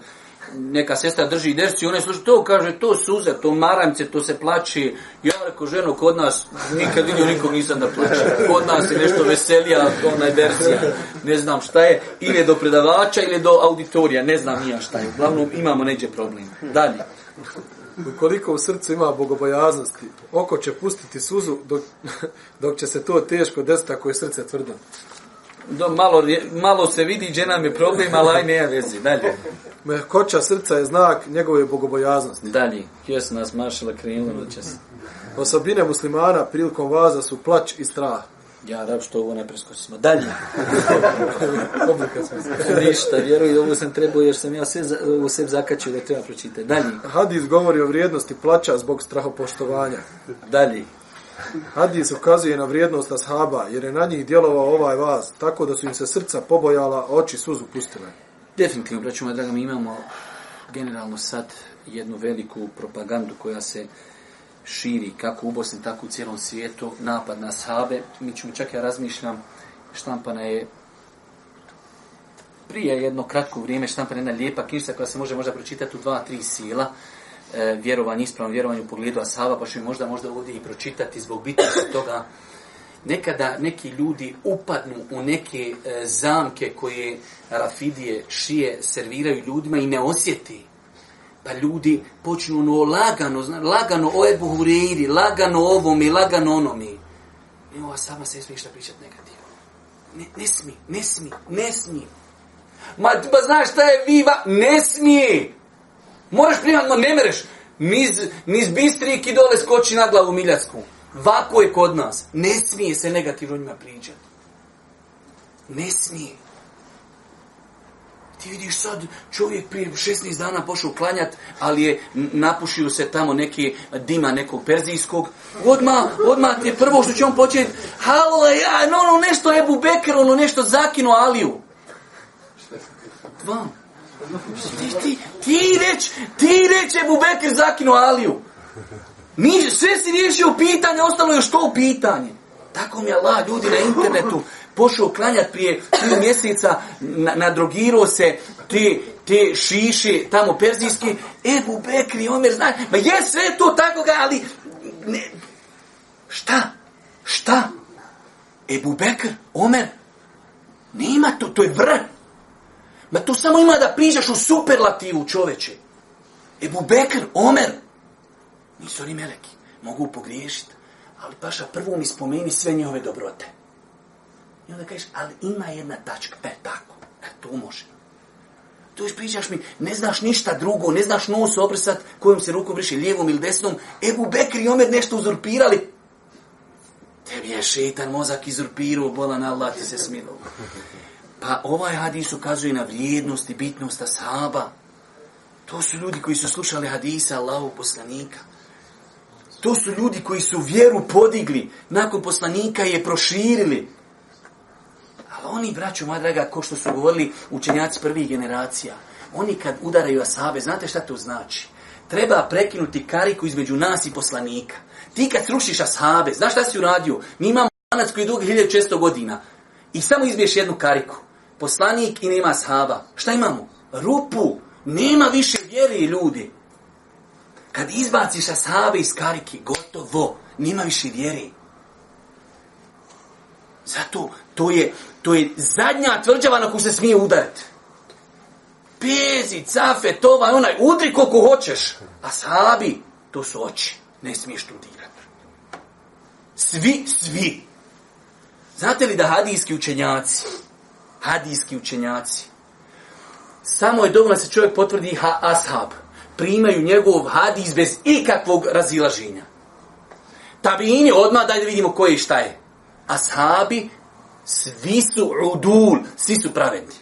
neka sestra drži dersi, ona sluša, to kaže, to suze, to maramce, to se plaći. Ja rekao, ženo, kod nas nikad vidio nikog nisam da plaće. Kod nas je nešto veselija, onaj versija. Ne znam šta je. Ili je do predavača, ili je do auditorija. Ne znam nija šta je. Uglavnom, imamo neđe problem. Dalje. Ukoliko u srcu ima bogobojaznosti, oko će pustiti suzu dok, *laughs* dok će se to teško desiti ako je srce tvrdo do, malo, malo se vidi, gdje nam je problem, ali aj nema vezi. Dalje. Mehkoća srca je znak njegove bogobojaznosti. Dalje. Kje su nas mašala krenula na čas. Osobine muslimana prilikom vaza su plać i strah. Ja, rab što ovo ne preskočimo. Dalje. *laughs* Ništa, vjeruj, ovo sam trebao jer sam ja sve za, ovo sve zakačio da treba pročitati. Dalje. Hadis govori o vrijednosti plaća zbog strahopoštovanja. Dalje. Hadis ukazuje na vrijednost ashaba, jer je na njih djelovao ovaj vaz, tako da su im se srca pobojala, oči suzu pustile. Definitivno, braćima, draga, mi imamo generalno sad jednu veliku propagandu koja se širi kako u Bosni, tako u cijelom svijetu, napad na ashabe. Mi ćemo čak ja razmišljam, štampana je prije jedno kratko vrijeme štampana jedna lijepa knjižica koja se može možda pročitati u dva, tri sila. E, vjerovanje, ispravno vjerovanje u pogledu Asava, pa što možda možda ovdje i pročitati zbog bitnosti toga. Nekada neki ljudi upadnu u neke e, zamke koje Rafidije šije serviraju ljudima i ne osjeti. Pa ljudi počnu ono lagano, zna, lagano o Ebu Hureiri, lagano ovom i lagano onom i. E, ova sama se smije šta pričati negativno. Ne, ne smije, ne smije, ne smije. Ma, ba, znaš šta je viva? Ne smije! Moraš primati, ne mereš. Niz, niz bistriki dole skoči na glavu miljacku. Vako je kod nas. Ne smije se negativno njima priđati. Ne smije. Ti vidiš sad čovjek prije 16 dana pošao klanjat, ali je napušio se tamo neki dima nekog perzijskog. Odma, odma ti je prvo što će on početi. Halo, ja, no, no, nešto Ebu Beker, ono nešto zakinu Aliju. Dva. Ti, ti, ti reč, ti reč je Bubekir zakinu Aliju. Ni, sve si riješio pitanje, ostalo je što pitanje. Tako mi je la, ljudi na internetu pošao klanjati prije tri mjeseca, na, nadrogirao se te, te šiše tamo perzijske. E, Bubekir i Omer, znaš, ma je sve to tako ga, ali... Ne, šta? Šta? E, Bubekir, Omer, nema to, to je vrat. Ma tu samo ima da priđaš u superlativu čoveče. Ebu Bekr, Omer. Nisu oni meleki. Mogu pogriješiti. Ali paša, prvo mi spomeni sve njove dobrote. I onda kažeš, ali ima jedna tačka. E, tako. E, to može. Tu još priđaš mi, ne znaš ništa drugo, ne znaš nos obrsat kojom se ruku briši, lijevom ili desnom. Ebu Bekr i Omer nešto uzurpirali. Tebi je šetan mozak izurpirao, bolan Allah ti se smilovo. Pa ovaj hadis ukazuje na vrijednost i bitnost ashaba. To su ljudi koji su slušali hadisa Allahu poslanika. To su ljudi koji su vjeru podigli, nakon poslanika je proširili. Ali oni, braću moja draga, ko što su govorili učenjaci prvih generacija, oni kad udaraju asabe, znate šta to znači? Treba prekinuti kariku između nas i poslanika. Ti kad srušiš asabe, znaš šta si uradio? Mi imamo lanac koji je dug 1600 godina i samo izbiješ jednu kariku poslanik i nema sahaba. Šta imamo? Rupu. Nema više vjeri ljudi. Kad izbaciš sahabe iz kariki, gotovo. Nema više vjeri. Zato to je, to je zadnja tvrđava na koju se smije udarati. Pezi, cafe, tova, onaj, udri koliko hoćeš. A sahabi, to su oči. Ne smiješ tu dirati. Svi, svi. Znate li da hadijski učenjaci, hadijski učenjaci. Samo je dovoljno da se čovjek potvrdi ha ashab. Primaju njegov hadis bez ikakvog razilaženja. Tabini, odmah daj da vidimo koje i šta je. Ashabi, svi su udul, svi su pravedni.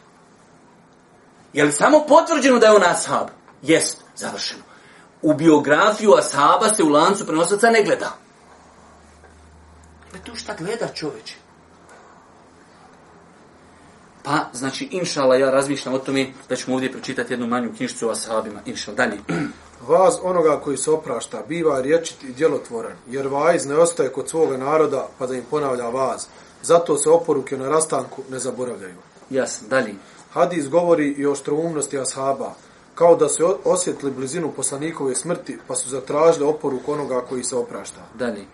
Je li samo potvrđeno da je on ashab? Jest, završeno. U biografiju ashaba se u lancu prenosaca ne gleda. Pa tu šta gleda čovječe? Pa, znači, inšala, ja razmišljam o tome da ćemo ovdje pročitati jednu manju knjižicu o ashabima. Inšala, dalje. *clears throat* Vaz onoga koji se oprašta, biva riječit i djelotvoren, jer vaiz ne ostaje kod svoga naroda pa da im ponavlja vaz. Zato se oporuke na rastanku ne zaboravljaju. Jasno, dalje. Hadis govori i o štroumnosti ashaba, kao da su osjetili blizinu poslanikove smrti pa su zatražili oporuku onoga koji se oprašta. Dalje.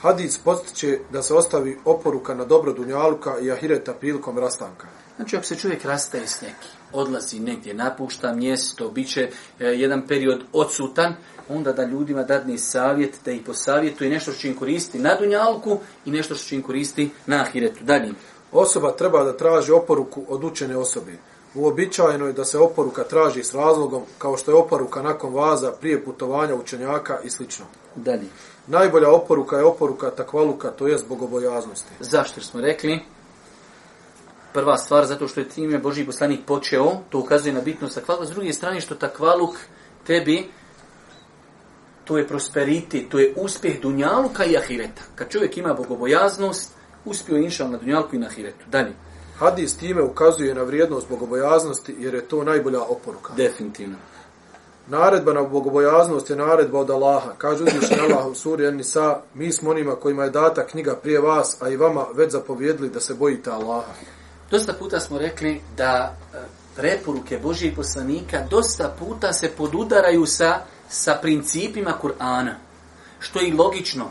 Hadis postiće da se ostavi oporuka na dobro Dunjaluka i Ahireta prilikom rastanka. Znači, ako se čovjek rastaje s nekim, odlazi negdje, napušta mjesto, bit će e, jedan period odsutan, onda da ljudima dadne savjet, da ih posavjetuje nešto što će im koristiti na dunjalku i nešto što će im koristiti na ahiretu. Dalje. Osoba treba da traži oporuku od učene osobe. Uobičajeno je da se oporuka traži s razlogom, kao što je oporuka nakon vaza, prije putovanja učenjaka i sl. Dalje. Najbolja oporuka je oporuka takvaluka, to je zbog obojaznosti. Zašto smo rekli? prva stvar, zato što je time Boži poslanik počeo, to ukazuje na bitnost takvaluka. S druge strane, što takvaluk tebi, to je prosperiti, to je uspjeh dunjaluka i ahireta. Kad čovjek ima bogobojaznost, uspio je inšal na dunjalku i na ahiretu. Dalje. Hadis time ukazuje na vrijednost bogobojaznosti, jer je to najbolja oporuka. Definitivno. Naredba na bogobojaznost je naredba od Allaha. Kaže uzvišnji Allah u suri Anisa, mi smo onima kojima je data knjiga prije vas, a i vama već zapovjedili da se bojite Allaha. Dosta puta smo rekli da e, preporuke Božijeg poslanika dosta puta se podudaraju sa, sa principima Kur'ana. Što je i logično.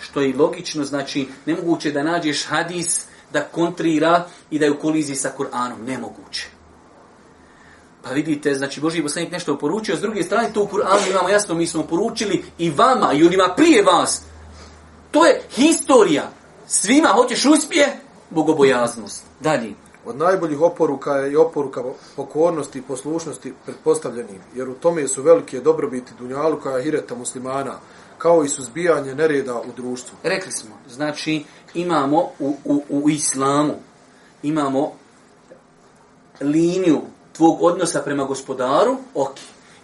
Što je i logično, znači nemoguće da nađeš hadis da kontrira i da je u koliziji sa Kur'anom. Nemoguće. Pa vidite, znači Božiji poslanik nešto poručio, s druge strane to u Kur'anu imamo jasno, mi smo poručili i vama i onima prije vas. To je historija. Svima hoćeš uspjeh, bogobojaznost. Dalje. Od najboljih oporuka je i oporuka pokornosti i poslušnosti predpostavljenim, jer u tome su velike dobrobiti dunjaluka i ahireta muslimana, kao i suzbijanje nereda u društvu. Rekli smo, znači imamo u, u, u islamu, imamo liniju tvog odnosa prema gospodaru, ok.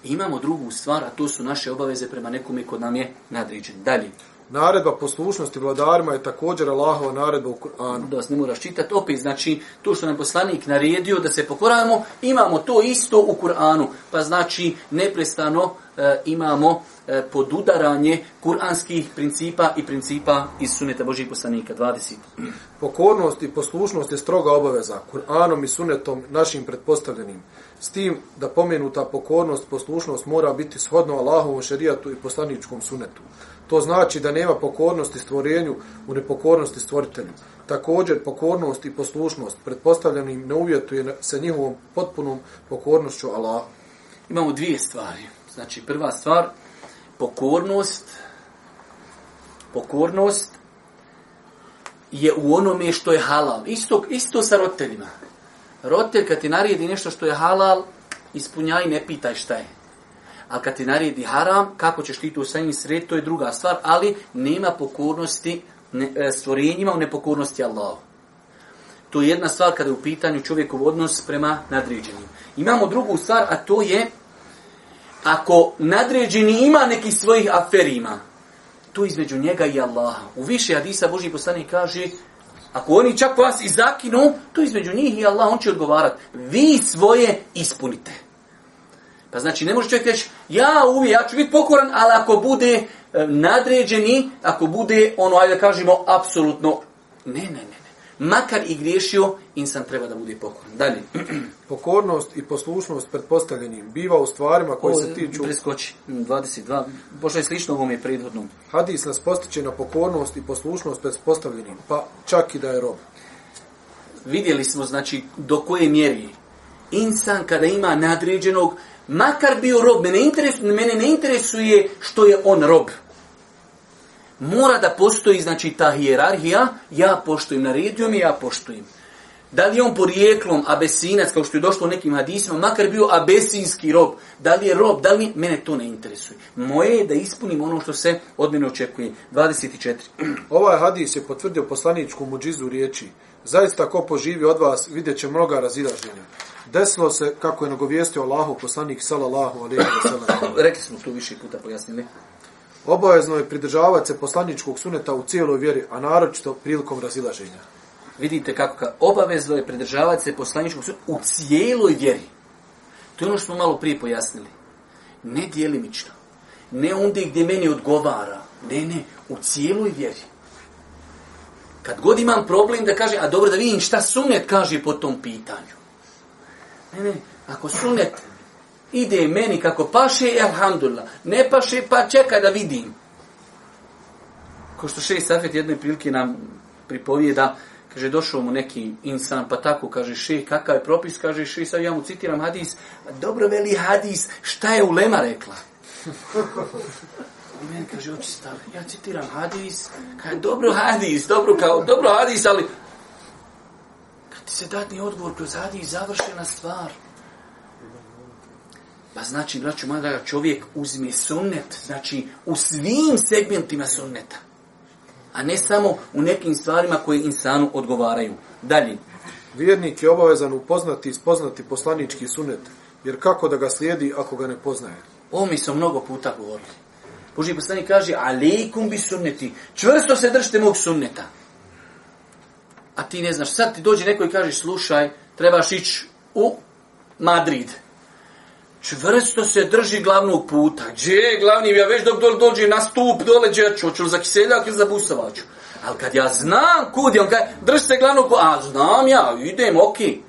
I imamo drugu stvar, a to su naše obaveze prema nekome ko nam je nadređen. Dalje. Naredba poslušnosti vladarima je također Allahova naredba u Kur'anu. Da ne moraš čitati. Opet, znači, to što nam poslanik naredio da se pokoramo, imamo to isto u Kur'anu. Pa znači, neprestano e, imamo e, podudaranje kur'anskih principa i principa iz suneta Božih poslanika. 20. Pokornost i poslušnost je stroga obaveza Kur'anom i sunetom našim pretpostavljenim. S tim da pomenuta pokornost poslušnost mora biti shodno Allahovom šerijatu i poslaničkom sunetu. To znači da nema pokornosti stvorenju u nepokornosti stvoritelju. Također, pokornost i poslušnost pretpostavljenim ne uvjetuje se njihovom potpunom pokornošću Allah. Imamo dvije stvari. Znači, prva stvar, pokornost, pokornost je u onome što je halal. Isto, isto sa roteljima. Rotelj kad ti naredi nešto što je halal, ispunjaj, ne pitaj šta je. Ali kad ti naredi haram, kako ćeš ti to sa njim sred, to je druga stvar, ali nema pokornosti ne, e, stvorenjima u nepokornosti Allahu. To je jedna stvar kada je u pitanju čovjekov odnos prema nadređenim. Imamo drugu stvar, a to je ako nadređeni ima nekih svojih aferima, to je između njega i Allaha. U više hadisa Boži poslanik kaže, ako oni čak vas i zakinu, to je između njih i Allaha, on će odgovarati. Vi svoje ispunite. Pa znači, ne može čovjek reći, ja uvijek, ja ću biti pokoran, ali ako bude e, nadređeni, ako bude ono, ajde da kažemo, apsolutno, ne, ne, ne, ne. Makar i griješio, insan treba da bude pokoran. Dalje. *clears throat* Pokornost i poslušnost pretpostavljenim biva u stvarima koje o, se tiču... Preskoči, 22. Mm, Bože, slično ovom je prethodnom. Hadis nas postiče na pokornost i poslušnost pretpostavljenim, pa čak i da je rob. Vidjeli smo, znači, do koje mjeri insan kada ima nadređenog, makar bio rob, mene, interesuje, mene ne interesuje što je on rob. Mora da postoji, znači, ta hijerarhija, ja poštujem, naredio mi, ja poštujem. Da li je on porijeklom abesinac, kao što je došlo u nekim hadisima, makar bio abesinski rob, da li je rob, da li je, mene to ne interesuje. Moje je da ispunim ono što se od mene očekuje. 24. *clears throat* Ovaj hadis je potvrdio poslaničku muđizu riječi. Zaista ko poživi od vas, vidjet će mnoga razilaženja desilo se kako je nagovijestio Allahu poslanik sallallahu alejhi ve sellem. Rekli smo tu više puta pojasnili. Obavezno je pridržavati se poslaničkog suneta u cijeloj vjeri, a naročito prilikom razilaženja. Vidite kako ka obavezno je pridržavati se poslaničkog suneta u cijeloj vjeri. To je ono što smo malo prije pojasnili. Ne dijelimično. Ne onda gdje meni odgovara. Ne, ne, u cijeloj vjeri. Kad god imam problem da kaže, a dobro da vidim šta sunet kaže po tom pitanju. Ne, ne, ako sunet ide meni kako paše, alhamdulillah. Ne paše, pa čekaj da vidim. Ko što še Safet jedne prilike nam pripovijeda, kaže, došao mu neki insan, pa tako, kaže, še, kakav je propis, kaže, še, sad ja mu citiram hadis, dobro veli hadis, šta je ulema rekla? I meni kaže, oči stavi, ja citiram hadis, kaže, dobro hadis, dobro, kao, dobro hadis, ali ti se dati odgovor kroz hadis završena stvar. Pa znači, braću moja draga, čovjek uzme sunnet, znači u svim segmentima sunneta, a ne samo u nekim stvarima koje insanu odgovaraju. Dalje. Vjernik je obavezan upoznati i spoznati poslanički sunnet, jer kako da ga slijedi ako ga ne poznaje? O mi smo mnogo puta govorili. Boži poslanik kaže, alejkum bi sunneti, čvrsto se držite mog sunneta a ti ne znaš. Sad ti dođe neko i kaže, slušaj, trebaš ići u Madrid. Čvrsto se drži glavnog puta. Gdje je glavni? Ja već dok dođe na stup, dole gdje ću, ću za kiseljak ili za busavaču. Ali kad ja znam kud je, on kaže, drž se glavnog puta, a znam ja, idem, okej. Okay.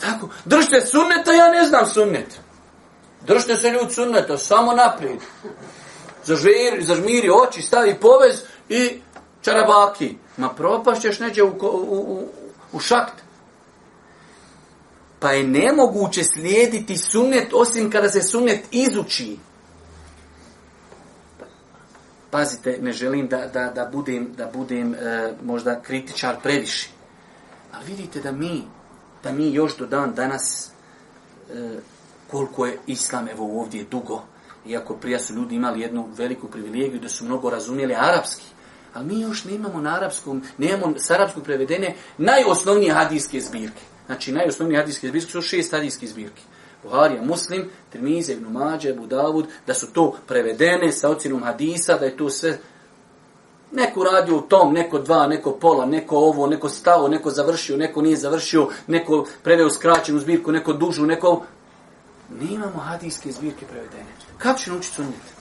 Tako, drž se sunneta, ja ne znam sunnet. Držite se ljud sunneta, samo naprijed. Zažmiri, zažmiri oči, stavi povez i čarabaki, ma propašćeš neđe u, u, u, u šakt. Pa je nemoguće slijediti sunnet osim kada se sunnet izuči. Pazite, ne želim da, da, da budem, da budem e, možda kritičar previše. Ali vidite da mi, da mi još do dan danas, e, koliko je islam evo ovdje dugo, iako prija su ljudi imali jednu veliku privilegiju da su mnogo razumijeli arapski, Ali mi još ne imamo na arapskom, ne imamo s arapskog prevedene najosnovnije hadijske zbirke. Znači, najosnovnije hadijske zbirke su šest hadijske zbirke. Buharija, Muslim, Trimize, Ibn Mađe, Ibn Davud, da su to prevedene sa ocjenom hadisa, da je to sve Neko radi u tom, neko dva, neko pola, neko ovo, neko stao, neko završio, neko nije završio, neko preveo skraćenu zbirku, neko dužu, neko... Ne imamo hadijske zbirke prevedene. Kako će naučiti sunnjeti?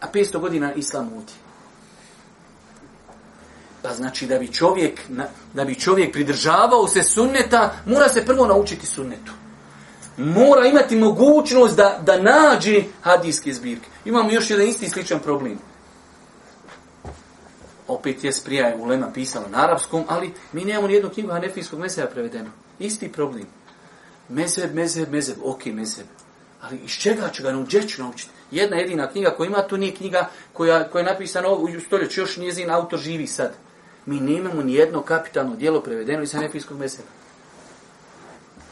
a 500 godina islam muti. Pa znači da bi čovjek, da bi čovjek pridržavao se sunneta, mora se prvo naučiti sunnetu. Mora imati mogućnost da, da nađe hadijske zbirke. Imamo još jedan isti sličan problem. Opet je sprija u Lema pisala na arapskom, ali mi nemamo nijednu knjigu hanefijskog meseja prevedeno. Isti problem. Mezeb, mezeb, mezeb, ok, mezeb. Ali iz čega ću ga nuđeću naučiti? Jedna jedina knjiga koja ima, to nije knjiga koja, koja je napisana u stoljeću, još njezin autor živi sad. Mi ne imamo nijedno kapitalno dijelo prevedeno iz Hanefijskog meseba.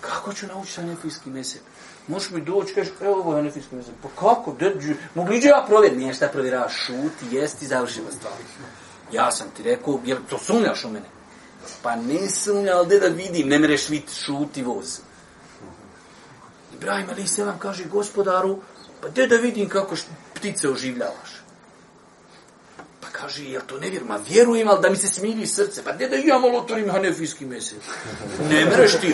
Kako ću naučiti Hanefijski meseb? Možeš mi doći, kažeš, evo ovo je Hanefijski meseb. Pa kako? Dođu, mogu liđe ja provjeriti? Nije šta provjeravaš, šuti, jesti, završiva stvar. Ja sam ti rekao, jel to sumljaš u mene? Pa ne sumlja, ali da vidim, ne mereš vidjeti, šuti, vozi. Ibrahim ali se vam kaže gospodaru, pa gdje da vidim kako ptice oživljavaš? Pa kaže, jel to ne vjerujem? Ma vjerujem, ali da mi se smiri srce. Pa gdje da ja malo otvorim hanefijski mesec? Ne mreš ti.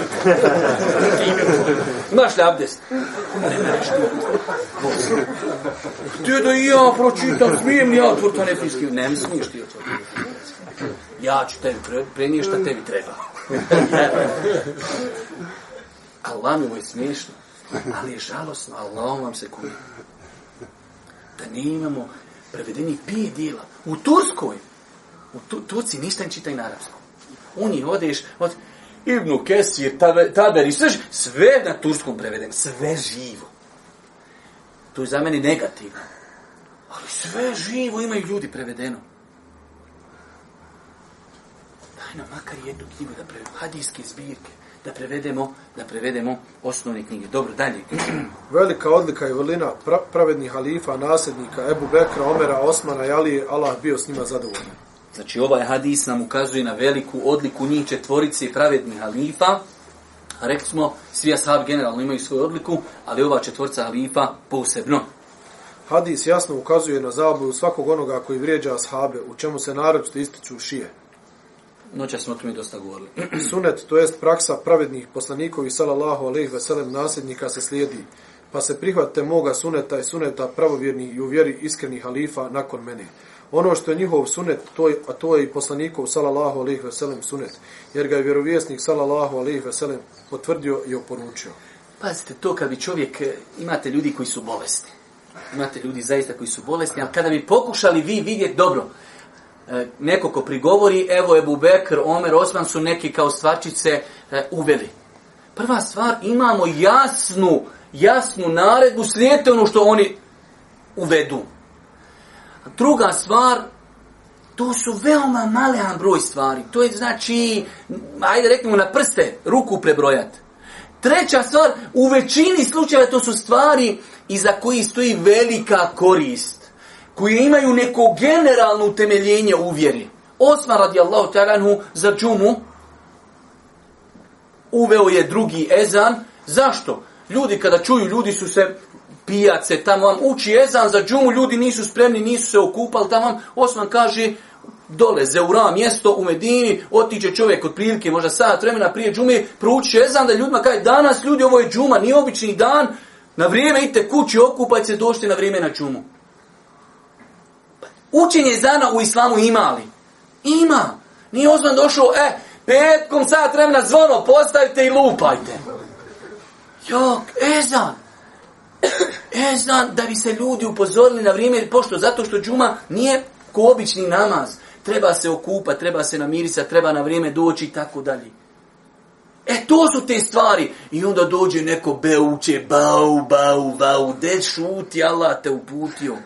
*laughs* Imaš li abdest? Ne mreš ti. Gdje da ja pročitam, smijem li ja otvoriti hanefijski mesec? Ne mi smiješ ti otvoriti. Ja ću tebi prenije šta tebi treba. *laughs* Allah mi ovo je smiješno. Ali je žalosno, Allah vam se kuje. Da ne imamo prevedeni pije dijela. U Turskoj, u tu, Turci ništa ne čitaj na arapskom. U njih odeš, od Ibnu Kesir, Taberi, sve, sve na Turskom prevedem, sve živo. To je za mene negativno. Ali sve živo imaju ljudi prevedeno. Daj nam makar jednu knjigu da prevedu, hadijske zbirke da prevedemo da prevedemo osnovne knjige. Dobro, dalje. *clears throat* Velika odlika i vrlina pravednih halifa, nasljednika, Ebu Bekra, Omera, Osmana, Jali, Allah bio s njima zadovoljan. Znači, ovaj hadis nam ukazuje na veliku odliku njih četvorice pravednih halifa. Rekli smo, svi ashab generalno imaju svoju odliku, ali ova četvorca halifa posebno. Hadis jasno ukazuje na zabluju svakog onoga koji vrijeđa ashabe, u čemu se naročito ističu šije noća smo o tome dosta govorili. *clears throat* Sunet, to jest praksa pravednih poslanikovi, salallahu alaihi veselem, nasljednika se slijedi, pa se prihvate moga suneta i suneta pravovjernih i uvjeri iskrenih halifa nakon mene. Ono što je njihov sunet, to je, a to je i poslanikov, salallahu alaihi veselem, sunet, jer ga je vjerovjesnik, salallahu alaihi veselem, potvrdio i oporučio. Pazite, to kad bi čovjek, e, imate ljudi koji su bolesti. Imate ljudi zaista koji su bolesti, ali kada bi pokušali vi vidjeti dobro, E, neko ko prigovori, evo Ebu Bekr, Omer, Osman su neki kao stvarčice e, uveli. Prva stvar, imamo jasnu, jasnu naredbu, slijete ono što oni uvedu. Druga stvar, to su veoma malehan broj stvari. To je znači, ajde reknemo na prste, ruku prebrojat. Treća stvar, u većini slučajeva to su stvari iza koji stoji velika korist koje imaju neko generalno utemeljenje u vjeri. Osma radijallahu ta'lanhu za džumu uveo je drugi ezan. Zašto? Ljudi kada čuju, ljudi su se pijace tamo vam uči ezan za džumu, ljudi nisu spremni, nisu se okupali tamo vam. Osman kaže, dole, zeura mjesto u Medini, otiđe čovjek od prilike, možda sat vremena prije džume, prouči ezan da ljudima kaže, danas ljudi, ovo je džuma, nije obični dan, na vrijeme idite kući, okupajte se, došli na vrijeme na džumu. Učenje zana u islamu imali? Ima. Nije ozvan došao, e, petkom sat vremena zvono, postavite i lupajte. Jok, ezan. Ezan, da bi se ljudi upozorili na vrijeme, pošto? Zato što džuma nije ko obični namaz. Treba se okupa, treba se namirisa, treba na vrijeme doći i tako dalje. E, to su te stvari. I onda dođe neko beuće, bau, bau, bau, de šuti, Allah te uputio.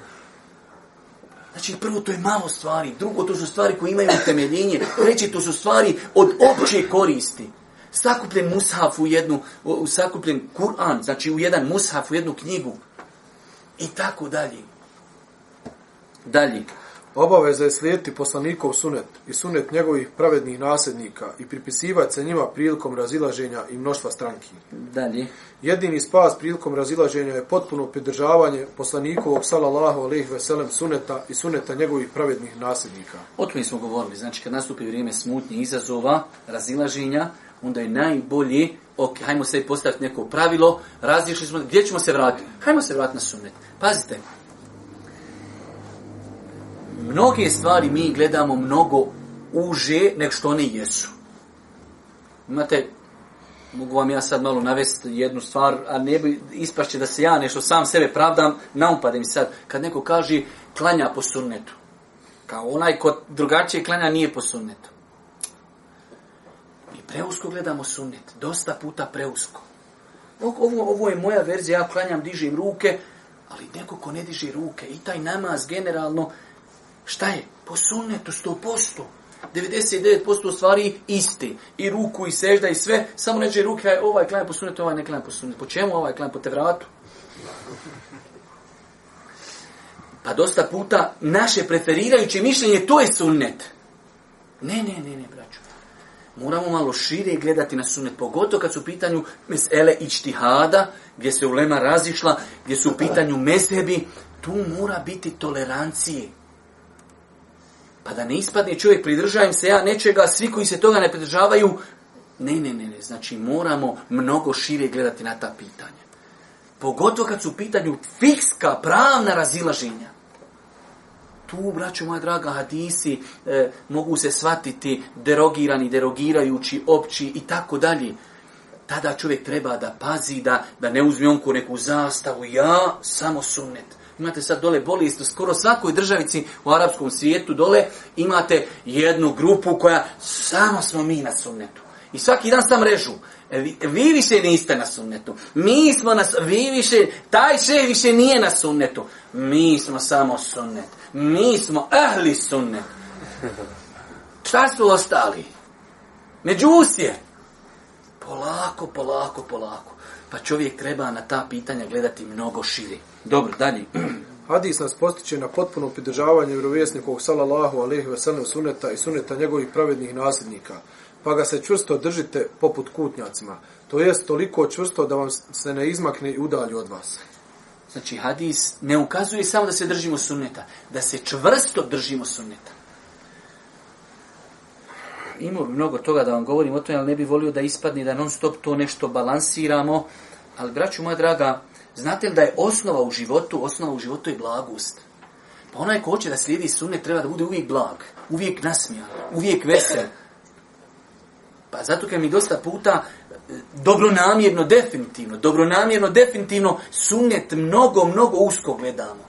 Znači, prvo to je malo stvari, drugo to su stvari koje imaju utemeljenje, treće to su stvari od opće koristi. Sakupljen mushaf u jednu, u sakupljen Kur'an, znači u jedan mushaf, u jednu knjigu. I tako dalje. Dalje. Obaveza je slijediti poslanikov sunet i sunet njegovih pravednih nasljednika i pripisivati se njima prilikom razilaženja i mnoštva stranki. Dalje. Jedini spas prilikom razilaženja je potpuno pridržavanje poslanikovog salallahu alaihi veselem suneta i suneta njegovih pravednih nasljednika. O tome smo govorili, znači kad nastupi vrijeme smutnje izazova razilaženja, onda je najbolji, ok, hajmo se postaviti neko pravilo, različili smo, gdje ćemo se vratiti? Hajmo se vratiti na sunet. Pazite, mnoge stvari mi gledamo mnogo uže nek što one jesu. Imate, mogu vam ja sad malo navesti jednu stvar, a ne bi ispašće da se ja nešto sam sebe pravdam, naupade mi sad. Kad neko kaže klanja po sunnetu, kao onaj kod drugačije klanja nije po sunnetu. Mi preusko gledamo sunnet, dosta puta preusko. Ovo, ovo je moja verzija, ja klanjam, dižim ruke, ali neko ko ne diže ruke, i taj namaz generalno, Šta je? Po sunnetu, sto posto. 99% stvari isti. I ruku, i sežda, i sve. Samo neće ruke, ovaj klanje po sunnetu, ovaj ne klanje po sunnetu. Po čemu ovaj klanje? Po tevratu. Pa dosta puta naše preferirajuće mišljenje, to je sunnet. Ne, ne, ne, ne, braću. Moramo malo šire gledati na sunnet, pogotovo kad su u pitanju mesele ičtihada, gdje se ulema razišla, gdje su u pitanju mezebi, tu mora biti tolerancije. Pa da ne ispadne čovjek, pridržajem se ja nečega, svi koji se toga ne pridržavaju, ne, ne, ne, ne. Znači, moramo mnogo šire gledati na ta pitanja. Pogotovo kad su u pitanju fikska, pravna razilaženja. Tu, braću moja draga, hadisi e, mogu se shvatiti derogirani, derogirajući, opći i tako dalje. Tada čovjek treba da pazi, da, da ne uzme onku neku zastavu. Ja, samo sunnet. Imate sad dole bolest u skoro svakoj državici u arapskom svijetu dole. Imate jednu grupu koja samo smo mi na sunnetu. I svaki dan sam režu. E, vi, vi više niste na sunnetu. Mi smo nas, vi više, taj še više nije na sunnetu. Mi smo samo sunnet. Mi smo ahli sunnet. Šta su ostali? Međusje. Polako, polako, polako. Pa čovjek treba na ta pitanja gledati mnogo širi. Dobro, dalje. *clears throat* Hadis nas postiče na potpuno pridržavanje vjerovjesnikovog sallallahu alejhi ve sellem suneta i suneta njegovih pravednih nasljednika. Pa ga se čvrsto držite poput kutnjacima, to jest toliko čvrsto da vam se ne izmakne i udalji od vas. Znači hadis ne ukazuje samo da se držimo suneta, da se čvrsto držimo suneta. Imao bi mnogo toga da vam govorim o tome, ali ne bi volio da ispadne da non stop to nešto balansiramo. Ali braću moja draga, Znate li da je osnova u životu, osnova u životu je blagost. Pa onaj ko hoće da slijedi sunet, treba da bude uvijek blag, uvijek nasmijan, uvijek vesel. Pa zato kad mi dosta puta e, dobro namjerno definitivno, dobro namjerno definitivno sunet mnogo, mnogo usko gledamo.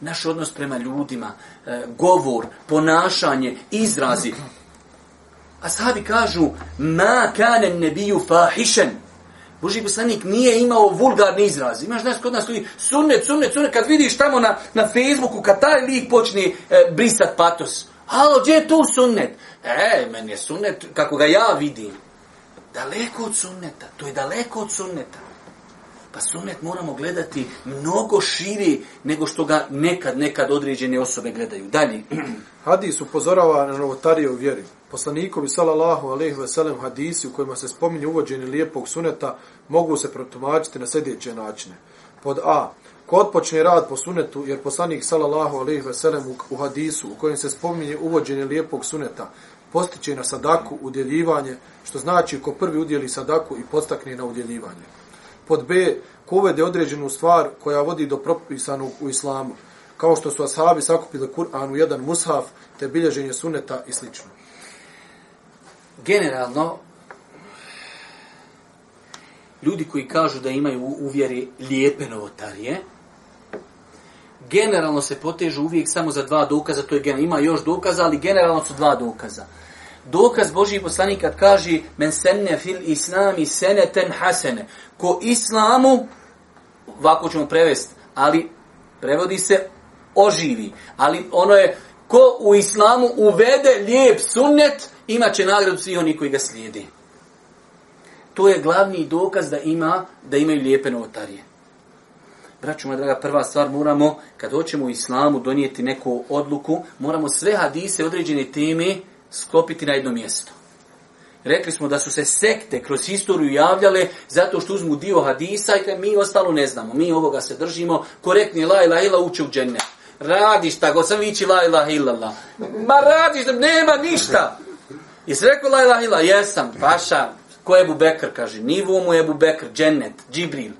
Naš odnos prema ljudima, e, govor, ponašanje, izrazi. A sahabi kažu, ma kanem ne biju fahišen. Boži poslanik nije imao vulgarni izraz. Imaš nešto kod nas koji sunnet, sunnet, sunnet, kad vidiš tamo na, na Facebooku, kad taj lik počne e, brisat patos. Halo, gdje je tu sunnet? E, meni je sunnet kako ga ja vidim. Daleko od sunneta, to je daleko od sunneta. Pa sunnet moramo gledati mnogo širi nego što ga nekad, nekad određene osobe gledaju. Dalje. *clears throat* Hadis upozorava na novotarije u vjeri. Poslanikovi sallallahu alaihi ve sellem hadisi u kojima se spominje uvođenje lijepog suneta mogu se protumačiti na sljedeće načine. Pod A. Ko otpočne rad po sunetu, jer poslanik sallallahu alaihi ve sellem u hadisu u kojem se spominje uvođenje lijepog suneta postiče na sadaku udjeljivanje, što znači ko prvi udjeli sadaku i postakne na udjeljivanje pod B, ko uvede određenu stvar koja vodi do propisanog u islamu, kao što su ashabi sakupili Kur'an u jedan mushaf, te bilježenje suneta i slično. Generalno, ljudi koji kažu da imaju uvjeri lijepe novotarije, generalno se potežu uvijek samo za dva dokaza, to je gen ima još dokaza, ali generalno su dva dokaza. Dokaz Božji poslanik kad kaže men senne fil islami seneten hasene. Ko islamu, ovako ćemo prevesti, ali prevodi se oživi. Ali ono je, ko u islamu uvede lijep sunnet, imat će nagradu svih oni koji ga slijedi. To je glavni dokaz da ima da imaju lijepe novotarije. Braćo, moja draga, prva stvar moramo, kad hoćemo u islamu donijeti neku odluku, moramo sve hadise određene teme skopiti na jedno mjesto. Rekli smo da su se sekte kroz historiju javljale zato što uzmu dio hadisa i mi ostalo ne znamo. Mi ovoga se držimo. Korektni la ila ila uče u dženne. Radiš tako, sam vići la ila ila Ma radiš, nema ništa. Jesi rekao la ila ila? Jesam, paša. Ko je Bubekr, kaže? Nivu mu je Bubekr, džennet, džibril.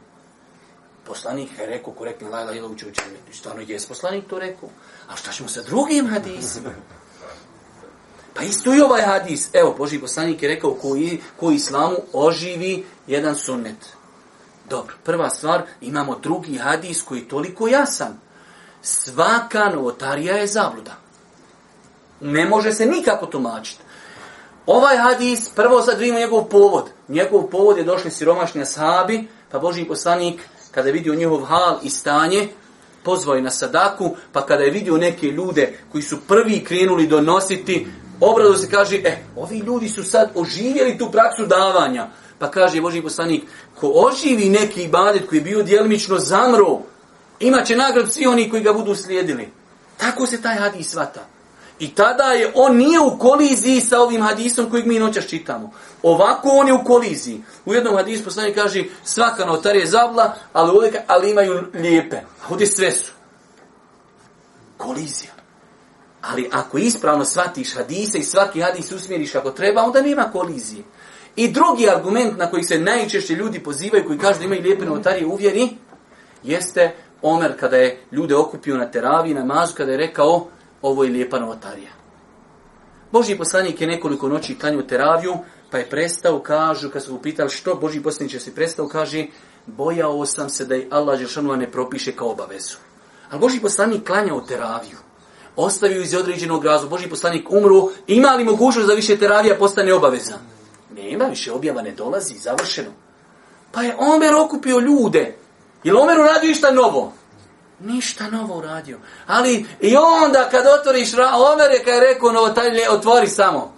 Poslanik je rekao, korektni la ila ila uče u dženne. I stvarno jes poslanik to rekao. A šta ćemo sa drugim hadisima? Pa isto i ovaj hadis. Evo, Boži poslanik je rekao koji, koji islamu oživi jedan sunnet. Dobro, prva stvar, imamo drugi hadis koji je toliko jasan. Svaka novotarija je zabluda. Ne može se nikako tumačiti. Ovaj hadis, prvo sad vidimo njegov povod. Njegov povod je došli siromašni ashabi, pa Boži poslanik, kada je vidio njihov hal i stanje, pozvao je na sadaku, pa kada je vidio neke ljude koji su prvi krenuli donositi, obradu se kaže, e, ovi ljudi su sad oživjeli tu praksu davanja. Pa kaže Boži poslanik, ko oživi neki ibadet koji je bio djelimično zamro, imaće nagrad svi oni koji ga budu slijedili. Tako se taj hadis svata. I tada je on nije u koliziji sa ovim hadisom kojeg mi noćas čitamo. Ovako on je u koliziji. U jednom hadisu poslanik kaže svaka notar je zabla, ali, ovdje, ali imaju lijepe. A ovdje sve su. Kolizija. Ali ako ispravno shvatiš hadise i svaki hadis usmjeriš ako treba, onda nema kolizije. I drugi argument na koji se najčešće ljudi pozivaju, koji kažu da imaju lijepe novotarije uvjeri, jeste Omer kada je ljude okupio na teraviji, na mazu, kada je rekao, ovo je lijepa novotarija. Boži poslanik je nekoliko noći klanio teraviju, pa je prestao, kažu, kad su ga pitali što Boži poslanik će se prestao, kaže, bojao sam se da je Allah Žešanova ne propiše kao obavezu. Ali Boži poslanik klanja u teraviju ostavio iz određenog razloga, Boži poslanik umru, ima li mogućnost da više teravija postane obaveza? Nema više, objava ne dolazi, završeno. Pa je Omer okupio ljude. Je li Omer uradio ništa novo? Ništa novo uradio. Ali i onda kad otvoriš, ra... Omer je kad je rekao, no, taj le, otvori samo.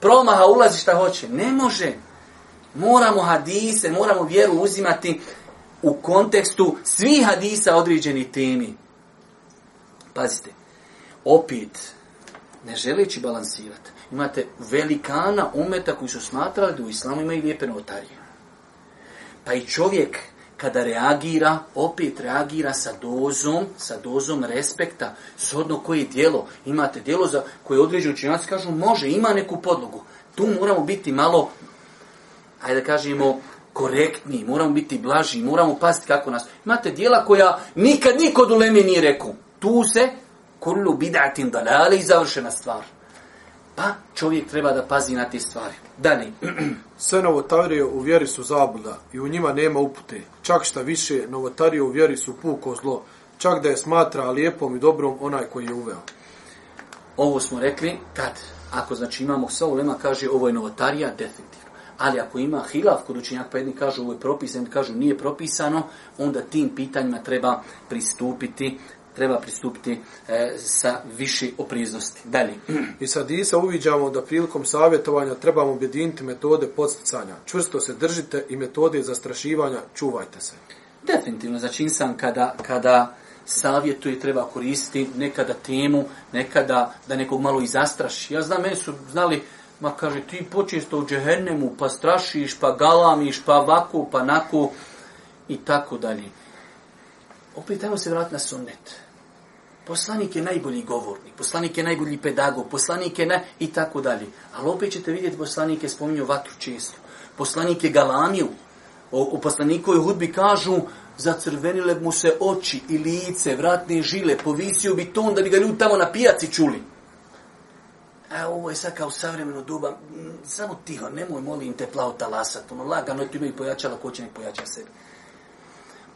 Promaha, ulazi šta hoće. Ne može. Moramo hadise, moramo vjeru uzimati u kontekstu svih hadisa određeni temi. Pazite, opet, ne želeći balansirati, imate velikana umeta koji su smatrali da u islamu imaju lijepe notarije. Pa i čovjek kada reagira, opet reagira sa dozom, sa dozom respekta, shodno koje je dijelo. Imate dijelo za koje određuju činjaci kažu može, ima neku podlogu. Tu moramo biti malo, ajde da kažemo, korektni, moramo biti blaži, moramo paziti kako nas. Imate dijela koja nikad niko do nije rekao. Tu se kullu bid'atin dalale i završena stvar. Pa čovjek treba da pazi na te stvari. Dalje. *clears throat* Sve novotarije u vjeri su zabuda i u njima nema upute. Čak šta više, novotarije u vjeri su puko zlo. Čak da je smatra lijepom i dobrom onaj koji je uveo. Ovo smo rekli kad, ako znači imamo sva ulema, kaže ovo je novotarija definitivno. Ali ako ima hilav kod učenjaka, pa jedni kažu ovo je propisano, jedni kažu nije propisano, onda tim pitanjima treba pristupiti treba pristupiti e, sa više opriznosti. Dalje. I sad i se uviđamo da prilikom savjetovanja trebamo objediniti metode podsticanja. Čvrsto se držite i metode zastrašivanja čuvajte se. Definitivno. Znači insan kada, kada savjetuje treba koristiti nekada temu, nekada da nekog malo i zastraši. Ja znam, meni su znali Ma kaže, ti počesto u džehennemu, pa strašiš, pa galamiš, pa vaku, pa naku i tako dalje. Opet, ajmo se vrati na sunnet. Poslanik je najbolji govornik, poslanik je najbolji pedagog, poslanik je ne, i tako dalje. Ali opet ćete vidjeti poslanike spominju vatru često. Poslanik je galamiju. O, u poslanikoj hudbi kažu, zacrvenile mu se oči i lice, vratne žile, povisio bi ton da bi ga ljudi tamo na pijaci čuli. E, ovo je sad kao savremeno doba, samo tiho, nemoj molim te plao talasat, ono lagano je tu imaju pojačala, ko će ne pojača sebi.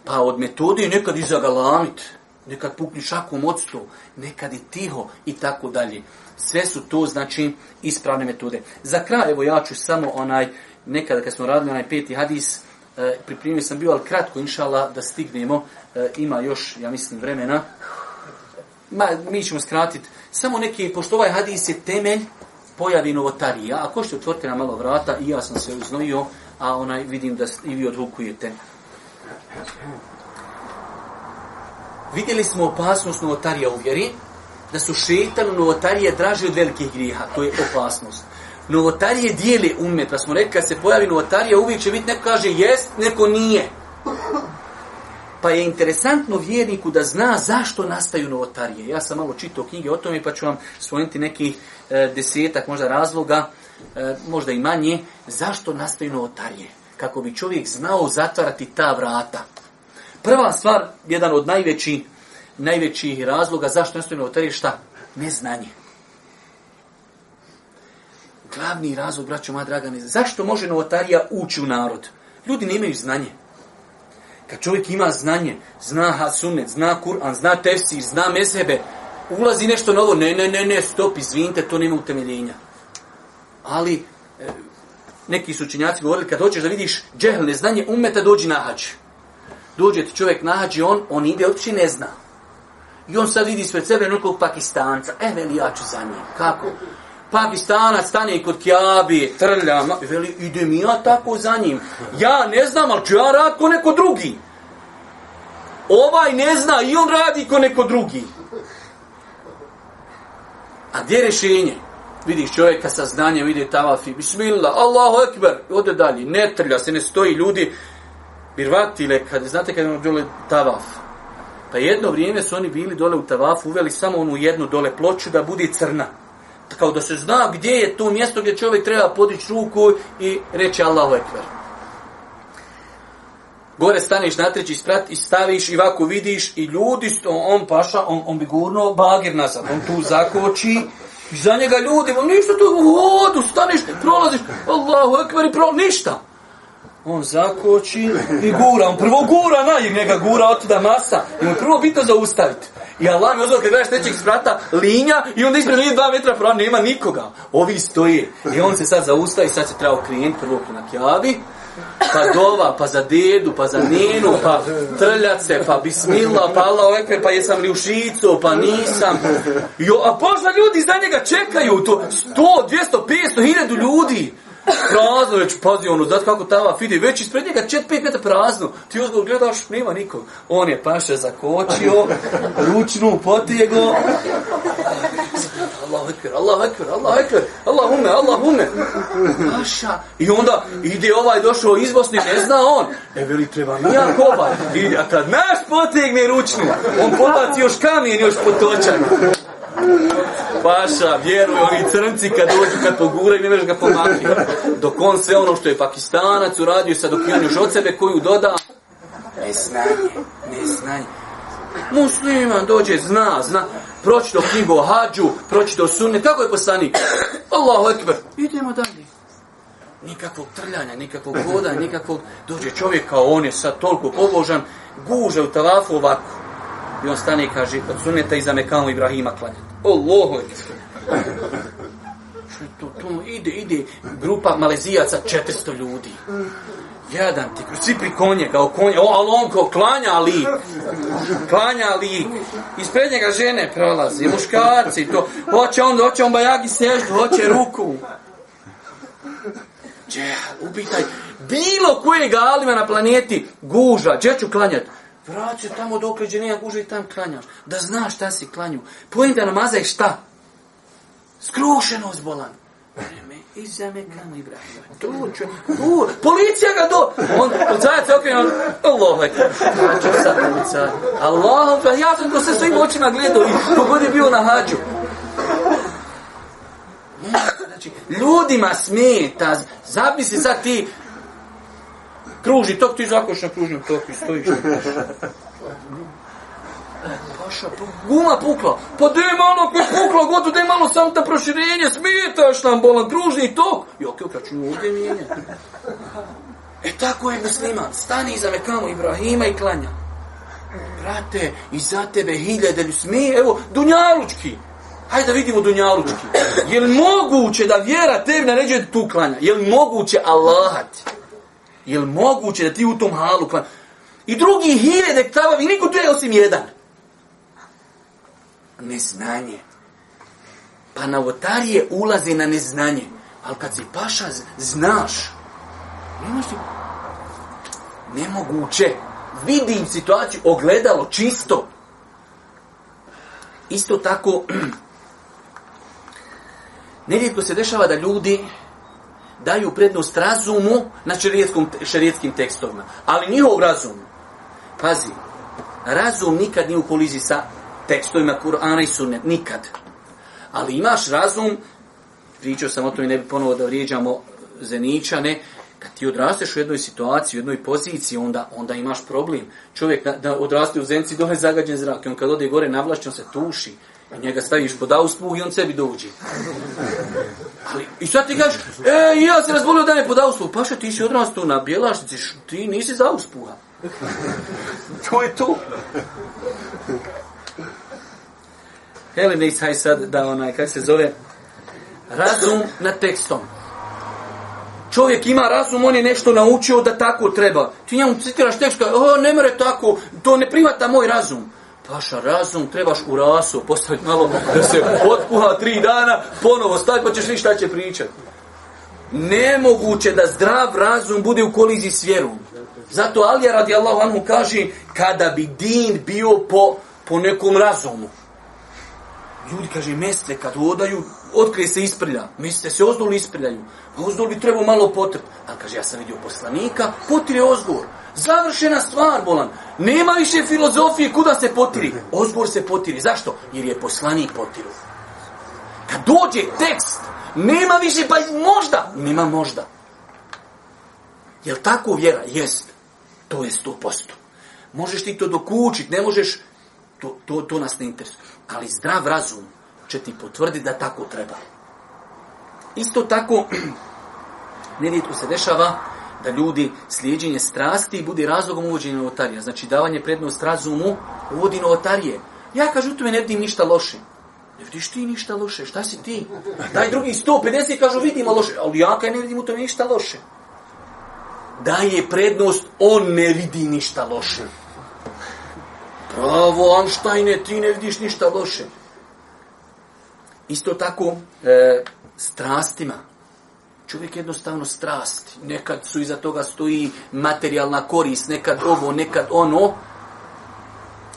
Pa od metode je nekad iza galamit nekad pukni šakom odstu, nekad i tiho i tako dalje. Sve su to, znači, ispravne metode. Za kraj, evo, ja ću samo onaj, nekada kad smo radili onaj peti hadis, e, priprimio sam bio, ali kratko, inšala, da stignemo. E, ima još, ja mislim, vremena. Ma, mi ćemo skratiti. Samo neki, pošto ovaj hadis je temelj pojavi novotarija. Ako što otvorite na malo vrata, i ja sam se uznojio, a onaj vidim da i vi odvukujete. Thank you vidjeli smo opasnost novotarija u vjeri, da su šeitanu novotarije draže od velikih griha, to je opasnost. Novotarije dijeli umet, pa smo rekli, kad se pojavi novotarija, uvijek će biti neko kaže jest, neko nije. Pa je interesantno vjerniku da zna zašto nastaju novotarije. Ja sam malo čitao knjige o tome, pa ću vam spomenuti neki e, desetak možda razloga, e, možda i manje, zašto nastaju novotarije. Kako bi čovjek znao zatvarati ta vrata. Prva stvar, jedan od najveći, najvećih razloga zašto ne stojimo u neznanje. Glavni razlog, braćo moja draga, ne zašto može novotarija ući u narod? Ljudi ne imaju znanje. Kad čovjek ima znanje, zna Hasunet, zna Kur'an, zna Tefsir, zna Mezebe, ulazi nešto novo, ne, ne, ne, ne, stop, izvinite, to nema utemeljenja. Ali, e, neki su učinjaci govorili, kad hoćeš da vidiš džehl, neznanje, umeta dođi na hađu dođe ti čovjek, nađe on, on ide, uopće ne zna. I on sad vidi sve sebe nekog Pakistanca. E, veli, ja ću za njim. Kako? Pakistanac stane kod Kjabije, trlja, ma, veli, idem ja tako za njim. Ja ne znam, ali ću ja rad ko neko drugi. Ovaj ne zna i on radi ko neko drugi. A gdje je rješenje? Vidiš čovjeka sa znanjem, ide tavafi, bismillah, Allahu ekber, ode dalje, ne trlja se, ne stoji ljudi, Birvatile, kad, znate kad imamo ono dole tavaf, pa jedno vrijeme su oni bili dole u tavafu, uveli samo onu jednu dole ploču da bude crna. Kao da se zna gdje je to mjesto gdje čovjek treba podići ruku i reći Allahu Ekber. Gore staneš na treći sprat i staviš i ovako vidiš i ljudi, on paša, on, on bi gurno bagir nazad, on tu zakoči, I za njega ljudi, on ništa tu, u vodu, staniš, prolaziš, Allahu ekvar i prolaziš, ništa on zakoči i gura, on prvo gura na i njega gura od tuda masa i on prvo bitno zaustaviti. I Allah mi ozvao kad gledaš trećeg sprata linja i onda ispred linije dva metra pro, nema nikoga. Ovi stoje i on se sad zaustavi, sad se treba okrenuti prvo na kjavi, pa dova, pa za dedu, pa za ninu, pa trljace, pa bismila, pa Allah ekber, pa jesam li u žico, pa nisam. Jo, a pošla ljudi za njega čekaju, to 100, 200, 500, 1000 ljudi prazno već pazi ono, znaš kako tava fidi, već ispred njega čet pet metra prazno, ti uzgo gledaš, nema nikog. On je paše zakočio, ručnu potijego. Allah vekir, Allah vekir, Allah vekir, Allah ume, Allah ume. Paša. I onda ide ovaj došao iz Bosne, ne zna on. E veli treba mi ja kobar. I a kad naš potegne ručnu, on pobaci još kamen, još potočan. Paša, vjeruj, oni crnci kad dođu, kad poguraju, ne veš ga pomaknuti. Dok on sve ono što je pakistanac uradio, sad dok još od sebe koju doda. Ne znaj, ne znaj. Musliman dođe, zna, zna. Proći do knjigo hađu, proći do sunne. Kako je poslanik? Allahu ekber. Idemo dalje. Nikakvog trljanja, nikakvog voda, nikakvog... Dođe čovjek kao on je sad toliko pobožan, guže u tavafu ovako. I on stane i kaže, od sunneta iza Mekanu Ibrahima klanja. Allahu ekber. to, to ide, ide grupa malezijaca 400 ljudi. Jedan ti, svi pri konje, kao konje, o, ali on kao klanja li, klanja li, ispred njega žene prolazi, muškarci, to, hoće on, hoće on bajagi seždu, hoće ruku. Če, ubitaj, bilo kojeg alima na planeti, guža, gdje ću klanjati? Vrati se tamo dok je nije gužva i tam klanjaš. Da znaš šta si klanju. Pojim da namazaj šta? Skrušenost bolan. I za me kam i brah. Tu će. U, policija ga do. On, policajac je okrenuo. Allah, hađu sa policaj. Allah, ja sam to sve svojim očima gledao. I kogod je bio na hađu. Znači, ljudima smeta. Zabi se sad ti kruži, tok ti zakoš na kružnjem toku i stojiš. Vaša guma pukla. Pa de malo ko pukla, gotu de malo samo ta proširenje, smetaš nam bolan kružni tok. Jo, ke okaču ovde mijenja. E tako je musliman, stani iza Mekamu Ibrahima i klanja. Brate, i za tebe hiljade ljudi smije, evo, Dunjalučki. Hajde da vidimo Dunjalučki. Je li moguće da vjera tebi naređuje tu klanja? Je li moguće Allahat? Je li moguće da ti u tom halu klan... I drugi hiljede tavavi, niko tu je osim jedan. Neznanje. Pa na otarije ulazi na neznanje. Ali kad si paša, znaš. Nemaš ti... Nemoguće. Vidim situaciju, ogledalo, čisto. Isto tako, *clears throat* nerijetko se dešava da ljudi daju prednost razumu na šerijetskim tekstovima. Ali njihov razum, pazi, razum nikad nije u koliziji sa tekstovima Kur'ana i Sunnet, nikad. Ali imaš razum, pričao sam o tom i ne bi ponovo da vrijeđamo zeničane, kad ti odrasteš u jednoj situaciji, u jednoj poziciji, onda onda imaš problem. Čovjek da, da odraste u zenci, dole zagađen zrak, i on kad ode gore navlašćan se tuši, i njega staviš pod auspuh i on sebi dođe. Ali, I sad ti kažeš, e, ja se razbolio da ne pod auspuh. Paša, ti si odrastao na bjelašnici, ti nisi za auspuha. *laughs* to je to. Heli, ne saj sad da onaj, kak se zove, razum na tekstom. Čovjek ima razum, on je nešto naučio da tako treba. Ti njemu citiraš tekst, o, ne mere tako, to ne primata moj razum. Paša, razum, trebaš u rasu postaviti malo da se otkuha tri dana, ponovo stavit, pa ćeš vidjeti šta će pričati. Nemoguće da zdrav razum bude u koliziji s vjerom. Zato Alija radijallahu anhu kaže, kada bi din bio po, po nekom razumu. Ljudi kaže, mjeste kad odaju, otkrije se isprlja. Mjeste se ozdol isprljaju. Ozdol bi trebao malo potrt. Ali kaže, ja sam vidio poslanika, potrije ozdol. Završena stvar, bolan. Nema više filozofije kuda se potiri. Ozgovor se potiri. Zašto? Jer je poslani potiru. Kad dođe tekst, nema više, pa možda. Nema možda. Je li tako vjera? Jest. To je sto posto. Možeš ti to dokučit, ne možeš. To, to, to nas ne interesuje. Ali zdrav razum će ti potvrditi da tako treba. Isto tako, *clears throat* nerijetko se dešava, da ljudi slijedjenje strasti bude razlogom uvođenja novotarija. Znači davanje prednost razumu uvodi novotarije. Ja kažu tome ne vidim ništa loše. Ne vidiš ti ništa loše, šta si ti? Daj drugi 150 kažu vidimo loše, ali ja kaj ne vidim u tome ništa loše. Daj je prednost, on ne vidi ništa loše. Bravo, Anštajne, ti ne vidiš ništa loše. Isto tako, e, strastima, Čovjek jednostavno strasti. Nekad su iza toga stoji materijalna korist, nekad ovo, nekad ono.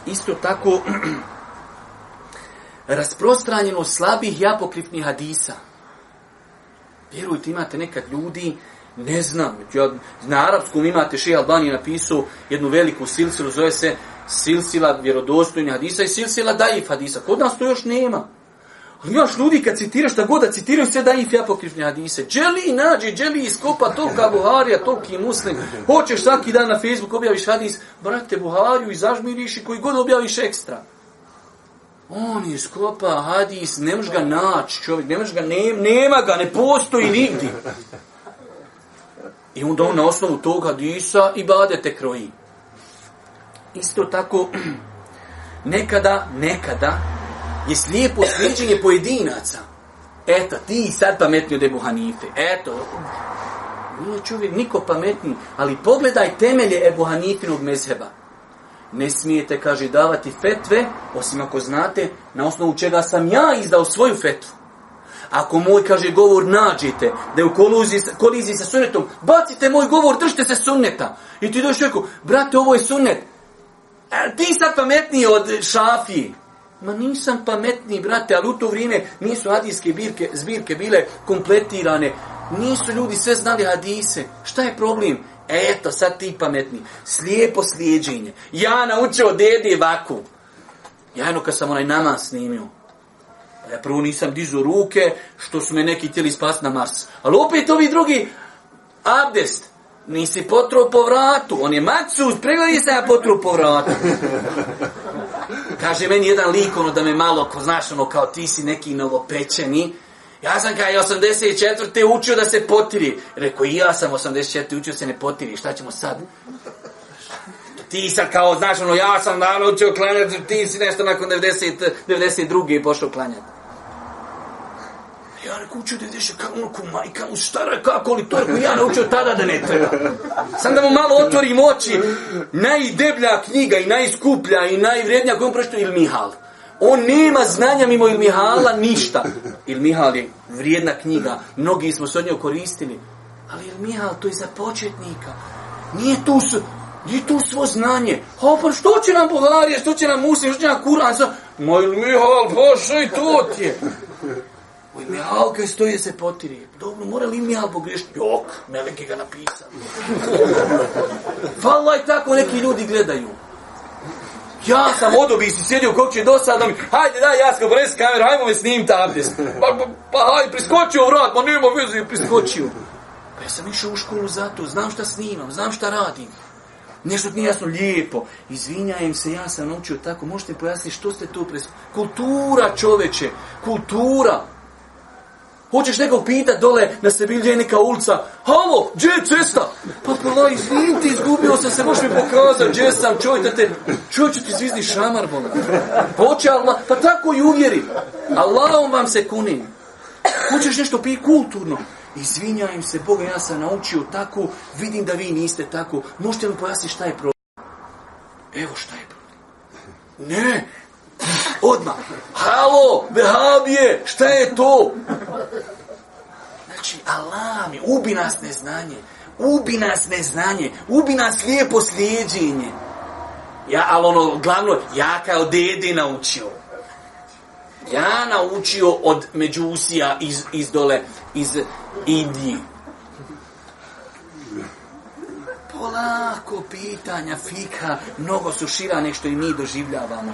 Isto tako, *clears throat* rasprostranjeno slabih i apokrifnih hadisa. Vjerujte, imate nekad ljudi, ne znam, ja, na arapskom imate še Albani napisao jednu veliku silsilu, zove se silsila vjerodostojnih hadisa i silsila dajih hadisa. Kod nas to još nema. Ali imaš ljudi kad citiraš, šta god da citiraju se da ih apokrifni hadise. Dželi nađi, dželi iskopa tolika Buharija, toliki muslim. Hoćeš svaki dan na Facebook objaviš hadis, brate Buhariju i zažmiriš i koji god objaviš ekstra. On iskopa hadis, ne možeš ga naći čovjek, ne možeš ga, ne, nema ga, ne postoji nigdi. I onda on na osnovu tog hadisa i bade te kroji. Isto tako, *clears throat* nekada, nekada, je slijepo sviđenje pojedinaca. Eto, ti sad pametni od Ebu Hanife. Eto, nije čovjek niko pametni, ali pogledaj temelje Ebu Hanifinog mezheba. Ne smijete, kaže, davati fetve, osim ako znate na osnovu čega sam ja izdao svoju fetvu. Ako moj, kaže, govor nađete, da je u koliziji sa sunnetom, bacite moj govor, držite se sunneta. I ti došli, rekao, brate, ovo je sunnet. E, ti sad pametniji od šafiji. Ma nisam pametni, brate, ali u to vrijeme nisu hadijske birke, zbirke bile kompletirane. Nisu ljudi sve znali hadise. Šta je problem? Eto, sad ti pametni. Slijepo slijedženje. Ja naučio dede vaku. Ja jedno kad sam onaj nama snimio. Pa e, ja prvo nisam dizu ruke, što su me neki tijeli spas na Mars. Ali opet ovi drugi, abdest. Nisi potro po vratu. On je macu, pregledi se ja potro po vratu. *laughs* kaže meni jedan lik, ono da me malo, ko znaš, ono kao ti si neki novopečeni, Ja sam kao i 84. učio da se potiri. Rekao, i ja sam 84. učio se ne potiri. Šta ćemo sad? Ti sad kao, znaš, ono, ja sam naučio klanjati, ti si nešto nakon 90, 92. pošao klanjati. Ja neko učio da ideš kao onako majka u stara kako li to je ja naučio tada da ne treba. Sam da mu malo otvorim oči. Najdeblja knjiga i najskuplja i najvrednija koju on prošto je Ilmihal. On nema znanja mimo Ilmihala ništa. Ilmihal je vrijedna knjiga. Mnogi smo se od njoj koristili. Ali Ilmihal to je za početnika. Nije tu s... Gdje tu svo znanje? Ho, pa što će nam Bogarije, što će nam Muslim, što će nam Kur'an? Moj Ilmihal, pa što i to ti je? U ime Alka stoje se potiri. Dobro, mora li ime Alka pogrešiti? Jok, Melike ga napisa. Valaj, tako neki ljudi gledaju. Ja sam odobi si sjedio kog će dosadom. Hajde, daj, ja sam pres kameru, hajmo me snim tablis. Pa, pa, pa hajde, priskočio vrat, pa nema vezu, priskočio. Pa ja sam išao u školu za to, znam šta snimam, znam šta radim. Nešto ti nije jasno, lijepo. Izvinjajem se, ja sam naučio tako. Možete pojasniti što ste to pres... Kultura, čoveče, kultura. Hoćeš nekog pita dole na Sebilju je neka ulica. Halo, gdje je cesta? Pa pola, izvim ti, izgubio sam se, možeš mi pokazat, gdje sam, čuj, te te, čuj, ću ti zvizni šamar, bol. Hoće Allah, pa tako i uvjeri. Allahom vam se kunim. Hoćeš nešto pi kulturno? Izvinjajem se, Boga, ja sam naučio tako, vidim da vi niste tako. Možete mi pojasniti šta je problem? Evo šta je problem. Ne, odmah. Halo, vehabije, šta je to? Znači, alami, ubi nas neznanje. Ubi nas neznanje. Ubi nas lijepo slijedjenje. Ja, ali ono, glavno, ja kao dede naučio. Ja naučio od međusija iz, iz dole, iz Indije. Polako pitanja fika, mnogo su šira nešto i mi doživljavamo.